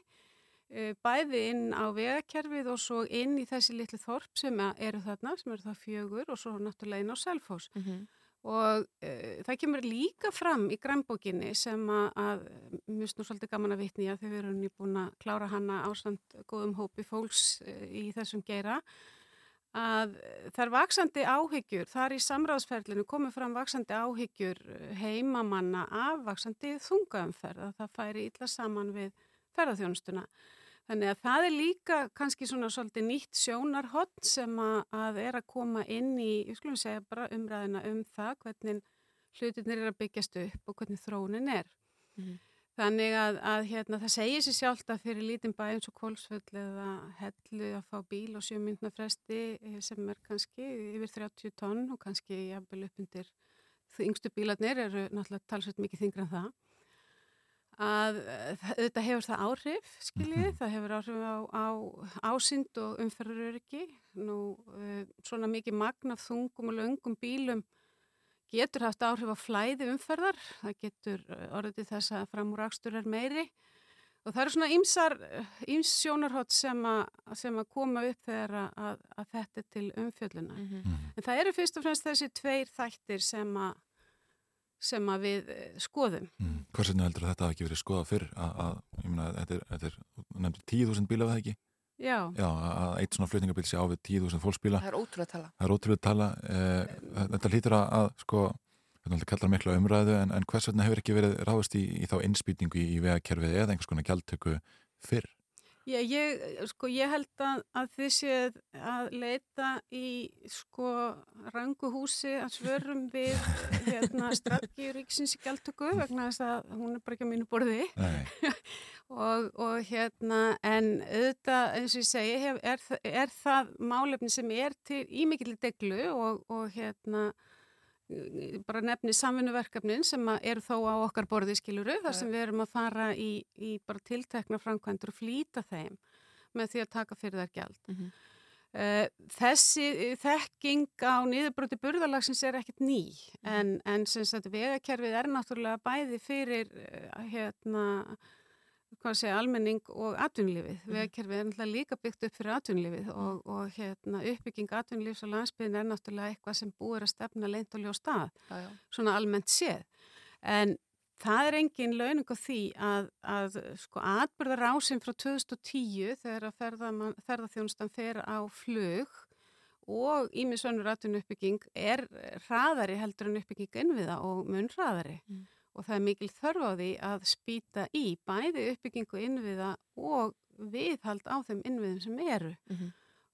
bæði inn á vegakerfið og svo inn í þessi litlu þorp sem eru þarna, sem eru það fjögur og svo náttúrulega inn á Selfos. Mhm. Og uh, það kemur líka fram í grænbókinni sem að, að mjög snú svolítið gaman að vitni að þau eru nýbúin að klára hana ásand góðum hópi fólks uh, í þessum geira að er vaksandi áhyggjur, þar í samráðsferlinu komið fram vaksandi áhyggjur eh, heimamanna af vaksandi þungaumferð, að það færi illa saman við ferðarþjónustuna. Þannig að það er líka kannski svona svolítið nýtt sjónarhott sem að, að er að koma inn í, ég skulum segja bara umræðina um það, hvernig hlutinir er að byggjast upp og hvernig þróunin er. Mhm. Þannig að, að hérna, það segir sér sjálft að fyrir lítinn bæ eins og Kolsvöll eða hellu að fá bíl og sjömyndna fresti eh, sem er kannski yfir 30 tonn og kannski jafnvel upp undir yngstu bílarnir eru náttúrulega talsveit mikið þingra en það að eh, þetta hefur það áhrif skiljið, það hefur áhrif á, á ásýnd og umferðuröryggi nú uh, svona mikið magn af þungum og löngum bílum getur haft áhrif á flæði umferðar, það getur eh, orðið til þess að framúrakstur er meiri. Og það eru svona ýmsar, ýms sjónarhótt sem, sem að koma upp þegar að, að, að þetta er til umfjölluna. En það eru fyrst og fremst þessi tveir þættir sem að, sem að við eh, skoðum. Mm. Hvers vegna heldur að þetta hafi ekki verið skoðað fyrr að, að ég meina, þetta er, þetta er nefndir 10.000 bíla við það ekki? Já. Já, að eitt svona flutningabíl sé á við 10.000 fólksbíla. Það er ótrúlega tala. Það er ótrúlega tala. Eh, þetta hlýtur að, að sko, þetta náttúrulega kallar miklu umræðu en, en hvers vegna hefur ekki verið ráðist í, í þá innspýtingu í, í vegakerfið eða einhvers konar gjaldtöku fyrr? Já, ég, sko, ég held að, að þið séð að leita í sko rangu húsi að svörum við hérna [laughs] strategíu ríksins í gjaldtöku vegna þess að hún er bara ekki á mínu borði. [laughs] Og, og hérna en auðvitað eins og ég segi hef, er, er það málefni sem er til í mikilli deglu og, og hérna bara nefni samvinnuverkefnin sem eru þó á okkar borði skiluru þar sem við erum að fara í, í bara tiltekna framkvæmdur og flýta þeim með því að taka fyrir þær gjald. Mhm. Eh, Þessi þekking á niðurbroti burðalagsins er ekkert ný en, en sem sagt vegakerfið er náttúrulega bæði fyrir eh, hérna hvað segja, almenning og atvinnlífið. Vegakerfið er náttúrulega líka byggt upp fyrir atvinnlífið og, og hérna, uppbygging atvinnlífs og landsbyðin er náttúrulega eitthvað sem búir að stefna leint og ljó stað, Já, já. svona almennt séð. En það er engin launing á því að, að sko atbyrðarásin frá 2010 þegar að ferðaman- ferðaþjónustan fer á flug og ímisvönur atvinnuppbygging er hraðari heldur en uppbygging innviða og mun hraðari Mm. Og það er mikil þörf á því að spýta í bæði uppbyggingu innviða og viðhald á þeim innviðum sem eru Mhm.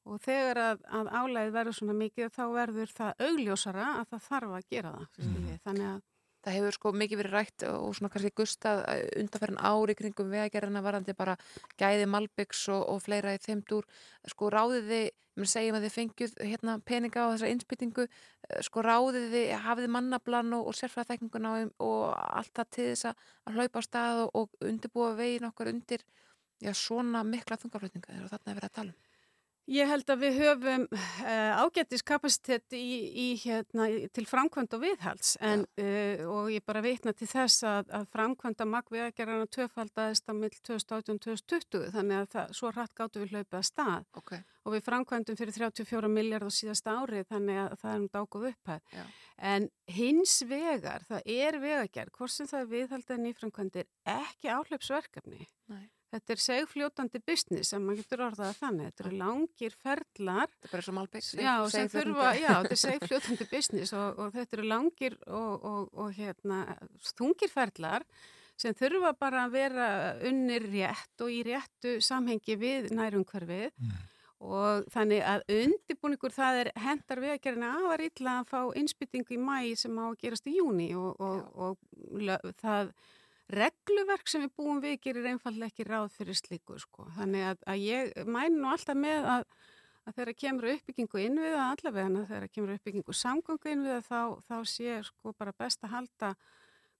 og þegar að, að álæðið verður svona mikið þá verður það augljósara að það þarf að gera það mm. þannig að Það hefur sko mikið verið rætt og svona kannski gustað undanferðin ári kringum vegagerðina varandi bara gæði Malbyggs og, og fleira í þeim dúr. Sko ráðið þið, mér segjum að þið fengjuð hérna peninga á þessar innspýtingu, sko ráðið þið, hafið þið mannablan og, og sérfræðaþekninguna og, og allt það til þess að hlaupa á stað og, undirbúa veginn okkar undir já, svona mikla þungaflutninga og þarna er verið að tala um. Ég held að við höfum uh, ágættis kapacitet í, í, hérna, til framkvæmd og viðhalds en, uh, og ég bara vitna til þess að, að framkvæmda magvegagerðana tvöfaldaðist á mill 2018-2020 þannig að það, svo hratt gáttu við hlaupið að stað Okay. og við framkvæmdum fyrir 34 miljard á síðasta ári þannig að það er um dágóð upphæð. En hins vegar, það er vegagerð, hvort sem það er viðhaldið nýframkvæmdir, ekki áhlaupsverkefni. Nei. Þetta er segfljótandi business sem maður getur orðað að þannig. Þetta eru langir ferlar. Þetta er bara svo Malbyggs. Já, sem þurfa, já, þetta er segfljótandi business og, og þetta eru langir og, og, og hérna, þungir ferlar sem þurfa bara að vera unnir rétt og í réttu samhengi við nærumhverfið og þannig að undirbúningur það er hendar við að gera afar illa að fá innspyttingu í mæ sem á að gerast í júni og, og, og lö- það regluverk sem við búum við gerir einfallega ekki ráð fyrir slíku sko. Þannig að, að ég mæni nú alltaf með að, að þegar kemur uppbyggingu innviða allavega þegar kemur uppbyggingu samgöngu innviða þá, þá sé sko bara best að halda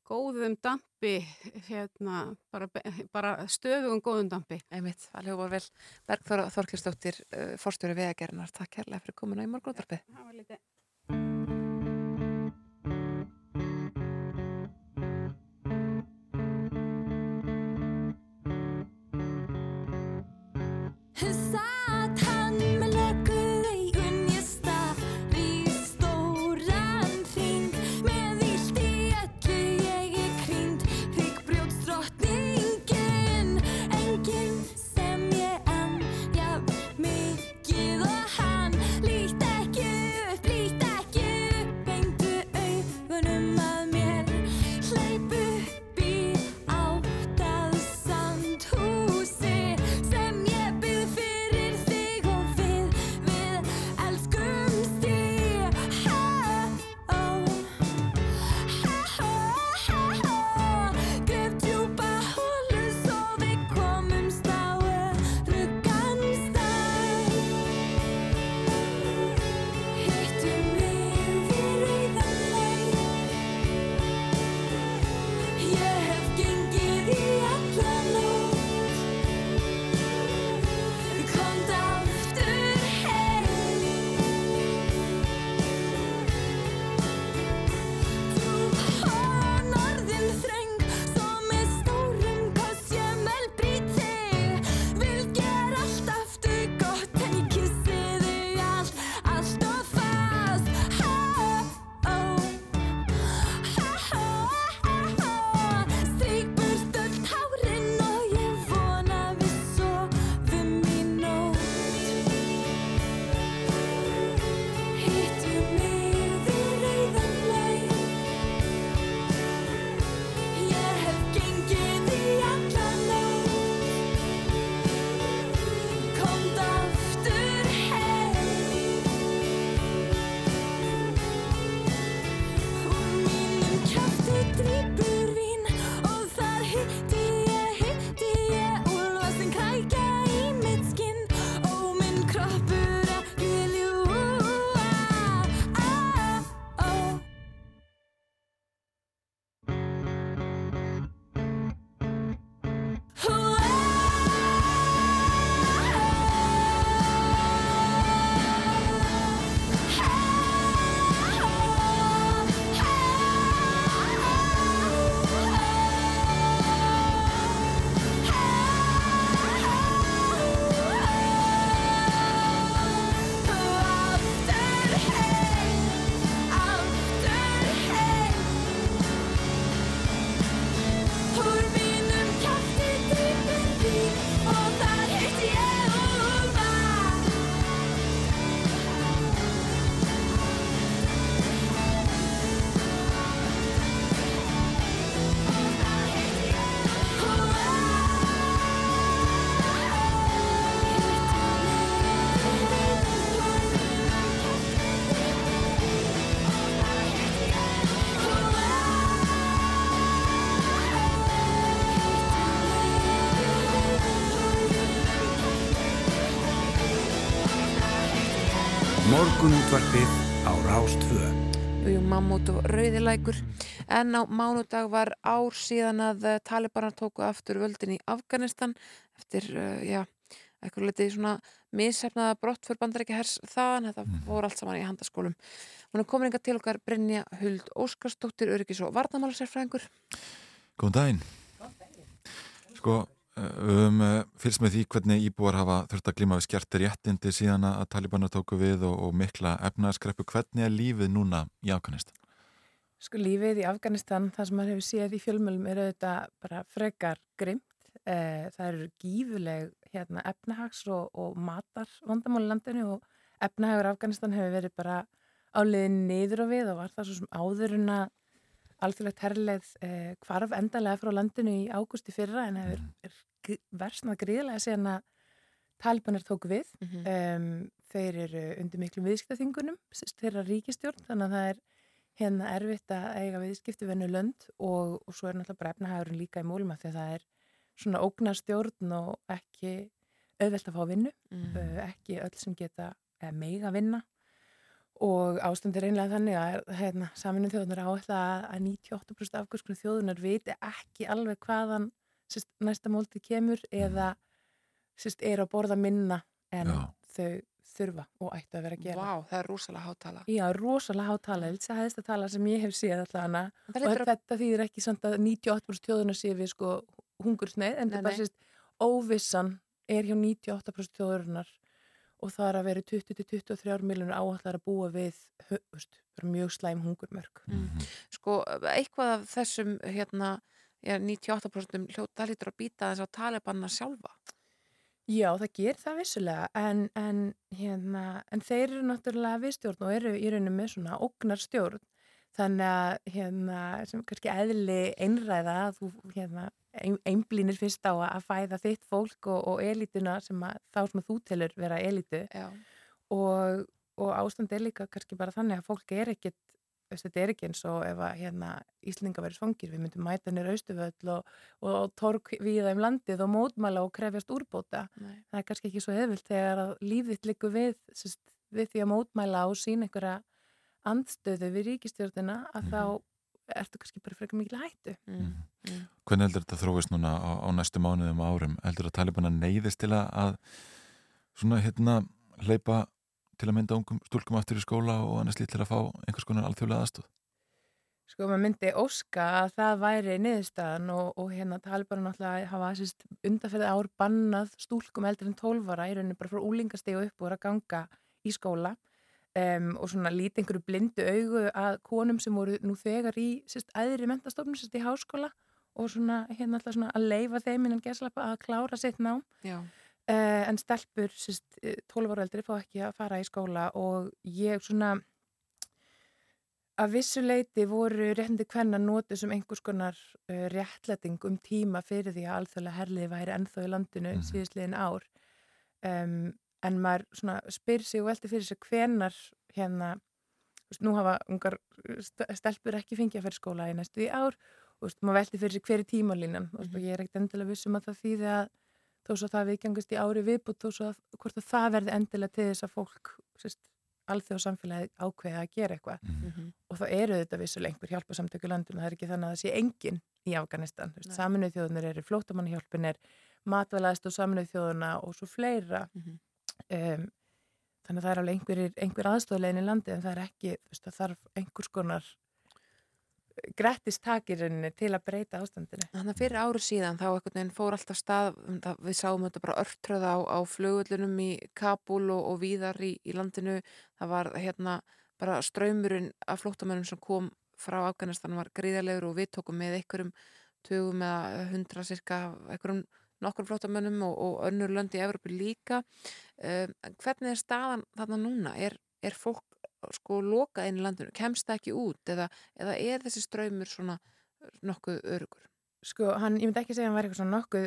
góðum dampi hérna, bara, bara stöðugum góðum dampi. Einmitt, alveg var vel. Bergþóra Þorkilsdóttir, uh, forstjóri vegagerðinar. Takk kærlega fyrir komuna í morgunúttarpið. Og Rauðilækur en á mánudag var ár síðan að eh, talibanar tóku aftur völdin í Afganistan eftir, uh, já, eitthvað litið svona missefnaða brott fyrir bandarækja hers þaðan, þetta voru allt saman í handaskólum. Hún er komin inga til okkar Brynja Huld Óskarsdóttir, öryggis og varnamálasérfræðingur. Góðan daginn. Sko, eh, uh, fylgst með því hvernig íbúar hafa þurft að glíma við skjerti réttindi síðan að talibanar tóku við og, og mikla efnaðskreppu. Hvernig er lífið núna í Afganistan? Sko lífið í Afganistan, það sem maður hefur séð í fjölmjölum er auðvitað bara frekar grimt. Eh, það eru gífuleg hérna, efnahags og, og matar vandamáli landinu og efnahagur Afganistan hefur verið bara áliðin niður og við og var það svo sem áður en að alþjóðlegt herrleið eh, hvarf endalega frá landinu í ágústi fyrra en hefur er versnað gríðlega síðan að talibanir tóku við. um, þeir eru undir miklum viðskiptaþingunum, þeirra ríkistjórn, þannig að það er hérna erfitt að eiga viðskipti vennu lönd og, og svo er náttúrulega bara efnahagurinn líka í mólum að því að það er svona ógnarstjórn og ekki auðvelt að fá vinnu, Mm. ekki öll sem geta eða meiga vinna og ástandir einlega þannig að hérna, saminu þjóðunar áætla að, að 98% afgjörskunni þjóðunar viti ekki alveg hvaðan sérst, næsta mólti kemur eða sérst, er að borða minna en Já. þau þurfa og ættu að vera að gera. Vá, það er rosalega hátala. Já, rosalega hátala, þetta er hæðist að tala sem ég hef séð allavega Það og að- þetta þýðir ekki samt að 98% þjóðunar sé við sko hungursneið en þetta bara nei. sérst óvissan er hjá 98% þjóðurinnar og það er að vera 20-23 miljonur áallar að búa við hö- veist, bara mjög slæm hungurmörk. Sko, eitthvað af þessum, hérna, já, 98% hljóta lítur að býta þess að talibanna sjálfa. Já, það ger það vissulega en, en, hérna, en þeir eru náttúrulega viðstjórn og eru í rauninu með svona ógnarstjórn. Þannig að hérna, sem kannski eðli einræða að þú hérna, ein, einblínir fyrst á að fæða þitt fólk og, og elituna sem að þá sem þú telur vera elitu og, og ástand er líka kannski bara þannig að fólk er ekkit þetta er ekki eins og ef að hérna, Íslinga verið svangir, við myndum mæta nýra austuföll og, og tork viða um landið og mótmæla og krefjast úrbóta Nei. það er kannski ekki svo hefvilt þegar að lífið liggur við, sest, við því að mótmæla og sína einhverja andstöðu við ríkistjórnina að þá ertu kannski bara frekar mikil hættu Mm. Hvernig heldur þetta þróist núna á, á næstu mánuðum og árum? Heldur að Talibana neyðist til að, að svona hérna hleypa til að mynda ungum stúlkum aftur í skóla og annars lít til að fá einhvers konar alþjóðlega aðstóð? Sko maður myndi óska að það væri niðurstaðan og, og hérna Taliban náttúrulega hafa sérst undanferði ár bannað stúlkum eldur en 12 ára í rauninu bara frá úlingastegu upp og voru að ganga í skóla um, og svona líti einhverju blindu augu að konum sem voru nú þegar í sérst æðri mentastofnum sérst í háskóla og svona hérna alltaf svona að leifa þeim innan geslappa að klára sitt nám Já. Uh, en stelpur, sérst, 12 ára eldri fá ekki að fara í skóla og ég svona að vissuleiti voru réttindi hvenna notuð sem einhvers konar uh, réttlæting um tíma fyrir því að alþjóðlega herliði væri ennþá í landinu mm síðustliðin ár. Um, en maður svona spyr sig og velti fyrir sig hvenar hérna, veist, nú hafa ungar st- stelpur ekki fengið að fyrir skóla í næstu í ár. Og veist, maður velti fyrir sig hver er tímalínan. Mm -hmm. og ég er ekkert endilega vissum að það þýði að þó svo það viðgangast í ári viðbútt þó svo að hvort að það verði endilega til þess að fólk alþjóð samfélagi ákveða að gera eitthvað Mhm. og það eru þetta vissulega einhver hjálpasamtöku í landinu, það er ekki þannig að það sé engin í Afganistan, saminuð þjóðunir eru flótamannahjálpin er matvælaðist og saminuð þjóðuna og svo fleira Mhm. um, þannig að það er alveg einhver, einhver aðstoflegin í landi en það er ekki, það þarf einhvers konar grettistakirinn til að breyta ástandinu Þannig að fyrir ári síðan þá fór alltaf stað, um við sáum þetta bara örtröða á, á flugullunum í Kabul og, og víðar í, í landinu. Það var hérna bara ströymurinn af flóttamönnum sem kom frá Afganistan var gríðarlegur og við tókum með einhverjum tugum eða hundra cirka einhverjum nokkur flóttamönnum og, og önnur lönd í Evropu líka. Um, hvernig er staðan þarna núna? Er, er fólk sko lokað inn í landinu? Kemst það ekki út eða, eða er þessi ströymur svona nokkuð örugur? Sko, hann, ég myndi ekki segja að hann var eitthvað svona nokkuð,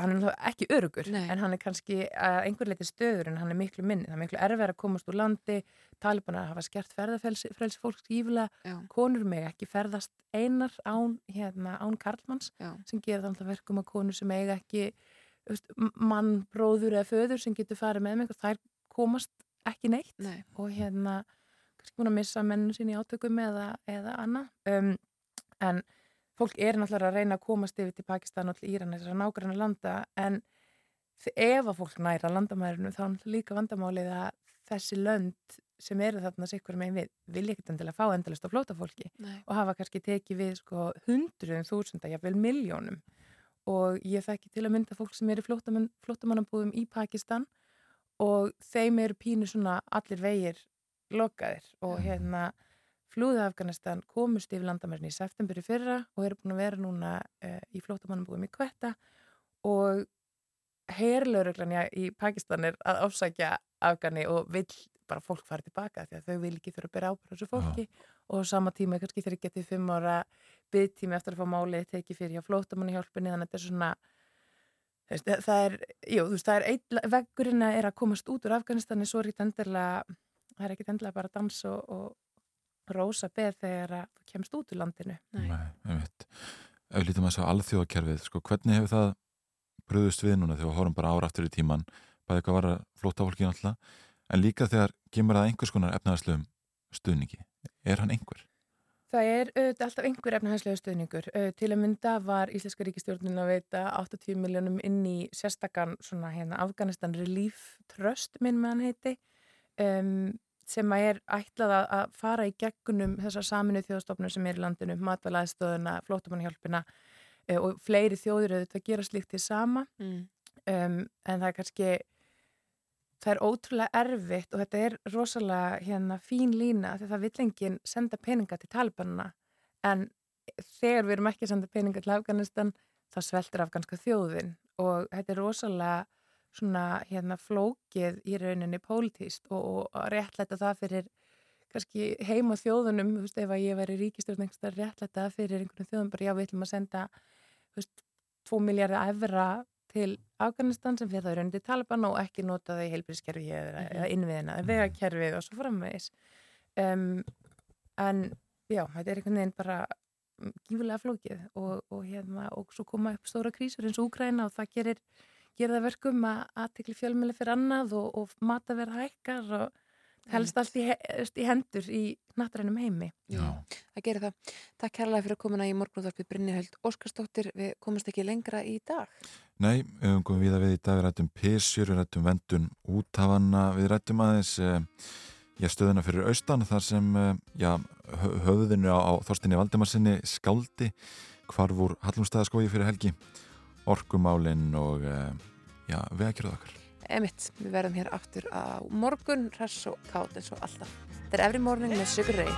hann er náttúrulega ekki örugur, Nei. en hann er kannski að einhver leiti stöður en hann er miklu minni. Það er miklu erfið að komast úr landi, talibanar hafa skert ferðafrelsi frelsi fólks gífilega, Já. konur meg ekki ferðast einar án, hérna, án karlmanns Já. sem gera þannig verkum að konur sem eiga ekki mann, bróður eða föður sem getur farið með með einhver, þær komast ekki neitt Nei. og hérna kannski búin að missa mennu sín í átökum eða, eða annað um, en fólk er náttúrulega að reyna að komast yfir til Pakistan og til Íran þessar nágranna landa en ef að fólk næra landamærinu þá er náttúrulega líka vandamálið að þessi lönd sem eru þarna sikkur megin við vilja ekkert endilega fá endalist á flóta fólki Nei. og hafa kannski tekið við sko hundruðum þúsunda, jafnvel miljónum og ég þekki til að mynda fólk sem eru flóttamann, flóttamannabúðum í Pakistan og þeim eru pínu svona allir vegir lokaðir og hérna flúði Afganistan komust yfir landamærin í september í fyrra og eru búin að vera núna uh, í flóttamannabúðum í Kvetta og herlauruglan í Pakistan er að ásækja Afgani og vill bara fólk fara tilbaka því að þau vil ekki þurfa að bera ábyrð á þessu fólki og á sama tíma kannski þeir getið fimm ára byggtími eftir að fá málið tekið fyrir hjá flótamanni hjálpunni þannig að þetta er svona það er, jú, þú veist, það er einn, veggurinn er að komast út úr Afganistani svo er ekki endilega það er ekki endilega bara dans og, og rosa beð þegar að þú kemst út úr landinu Nei. Nei, einmitt. Ef við lítum að þessu alþjóðakerfið, sko, hvernig hefur það bröðust við núna þegar við horfum bara ára aftur í tíman, bæði hvað var að flóta fólki náttúrulega, en líka þegar kemur það einhvers konar efnaðarslegum stuðningi. Er hann einhver? Það er auðvitað alltaf einhver efnahæslega stuðningur. Uh, til að mynda var Íslenska ríkistjórnin að veita 80 miljónum inn í sérstakann svona hérna Afganistan Relief Trust minn með hann heiti um, sem að er ætlað að- fara í gegnum þessar saminu þjóðstofnum sem er í landinu, matvælaðstöðuna, flótamannhjálpina uh, og fleiri þjóður auðvitað gera slíkt til sama Mm. um, en það er kannski það er ótrúlega erfitt og þetta er rosalega hérna fín lína því það vill enginn senda peninga til Talibanna en þegar við erum ekki að senda peninga til Afganistan það sveltur afganska þjóðin og þetta er rosalega svona hérna flókið í rauninni pólitíst og, og réttlæta það fyrir kannski heima þjóðunum, þú veist, ef að ég veri ríkistjórn einhverstað réttlæta það fyrir einhvern þjóðum bara já, við ætlum að senda þú veist, 2 miljardar evra til Afganistan sem fyrir það raunin til Taliban og ekki nota það í heilbríðskerfi eða, Mhm. eða innviðina, vegakerfið og svo framvegis um, en já, þetta er einhvern veginn bara mm, gífulega flókið og, og, hérna, og svo koma upp stóra krísur eins og Úgræna og það gerir, gerir það verkum að aðtekli fjölmjöli fyrir annað og, og mataverð hækkar og helst allt í, í hendur í nattrænum heimi. Já. Það gerir það. Takk kærlega fyrir að komuna í morgunúðarpið Brynnihöld Óskarsdóttir. Við komumst ekki lengra í dag. Nei, við höfum komið við að við í dag við rættum písjur, við rættum vendun úthafanna, við rættum aðeins eh, já, stöðuna fyrir austan þar sem eh, já, hö- höfðinu á, á Þorstinni Valdimarsinni skáldi hvarfur Hallumstæðaskói fyrir helgi orkumálinn og eh, já, veðakjörðu okkar Emitt, við verðum hér aftur á morgun, hress og kátt eins og alltaf. Þetta er Every Morning með Sugar Ray.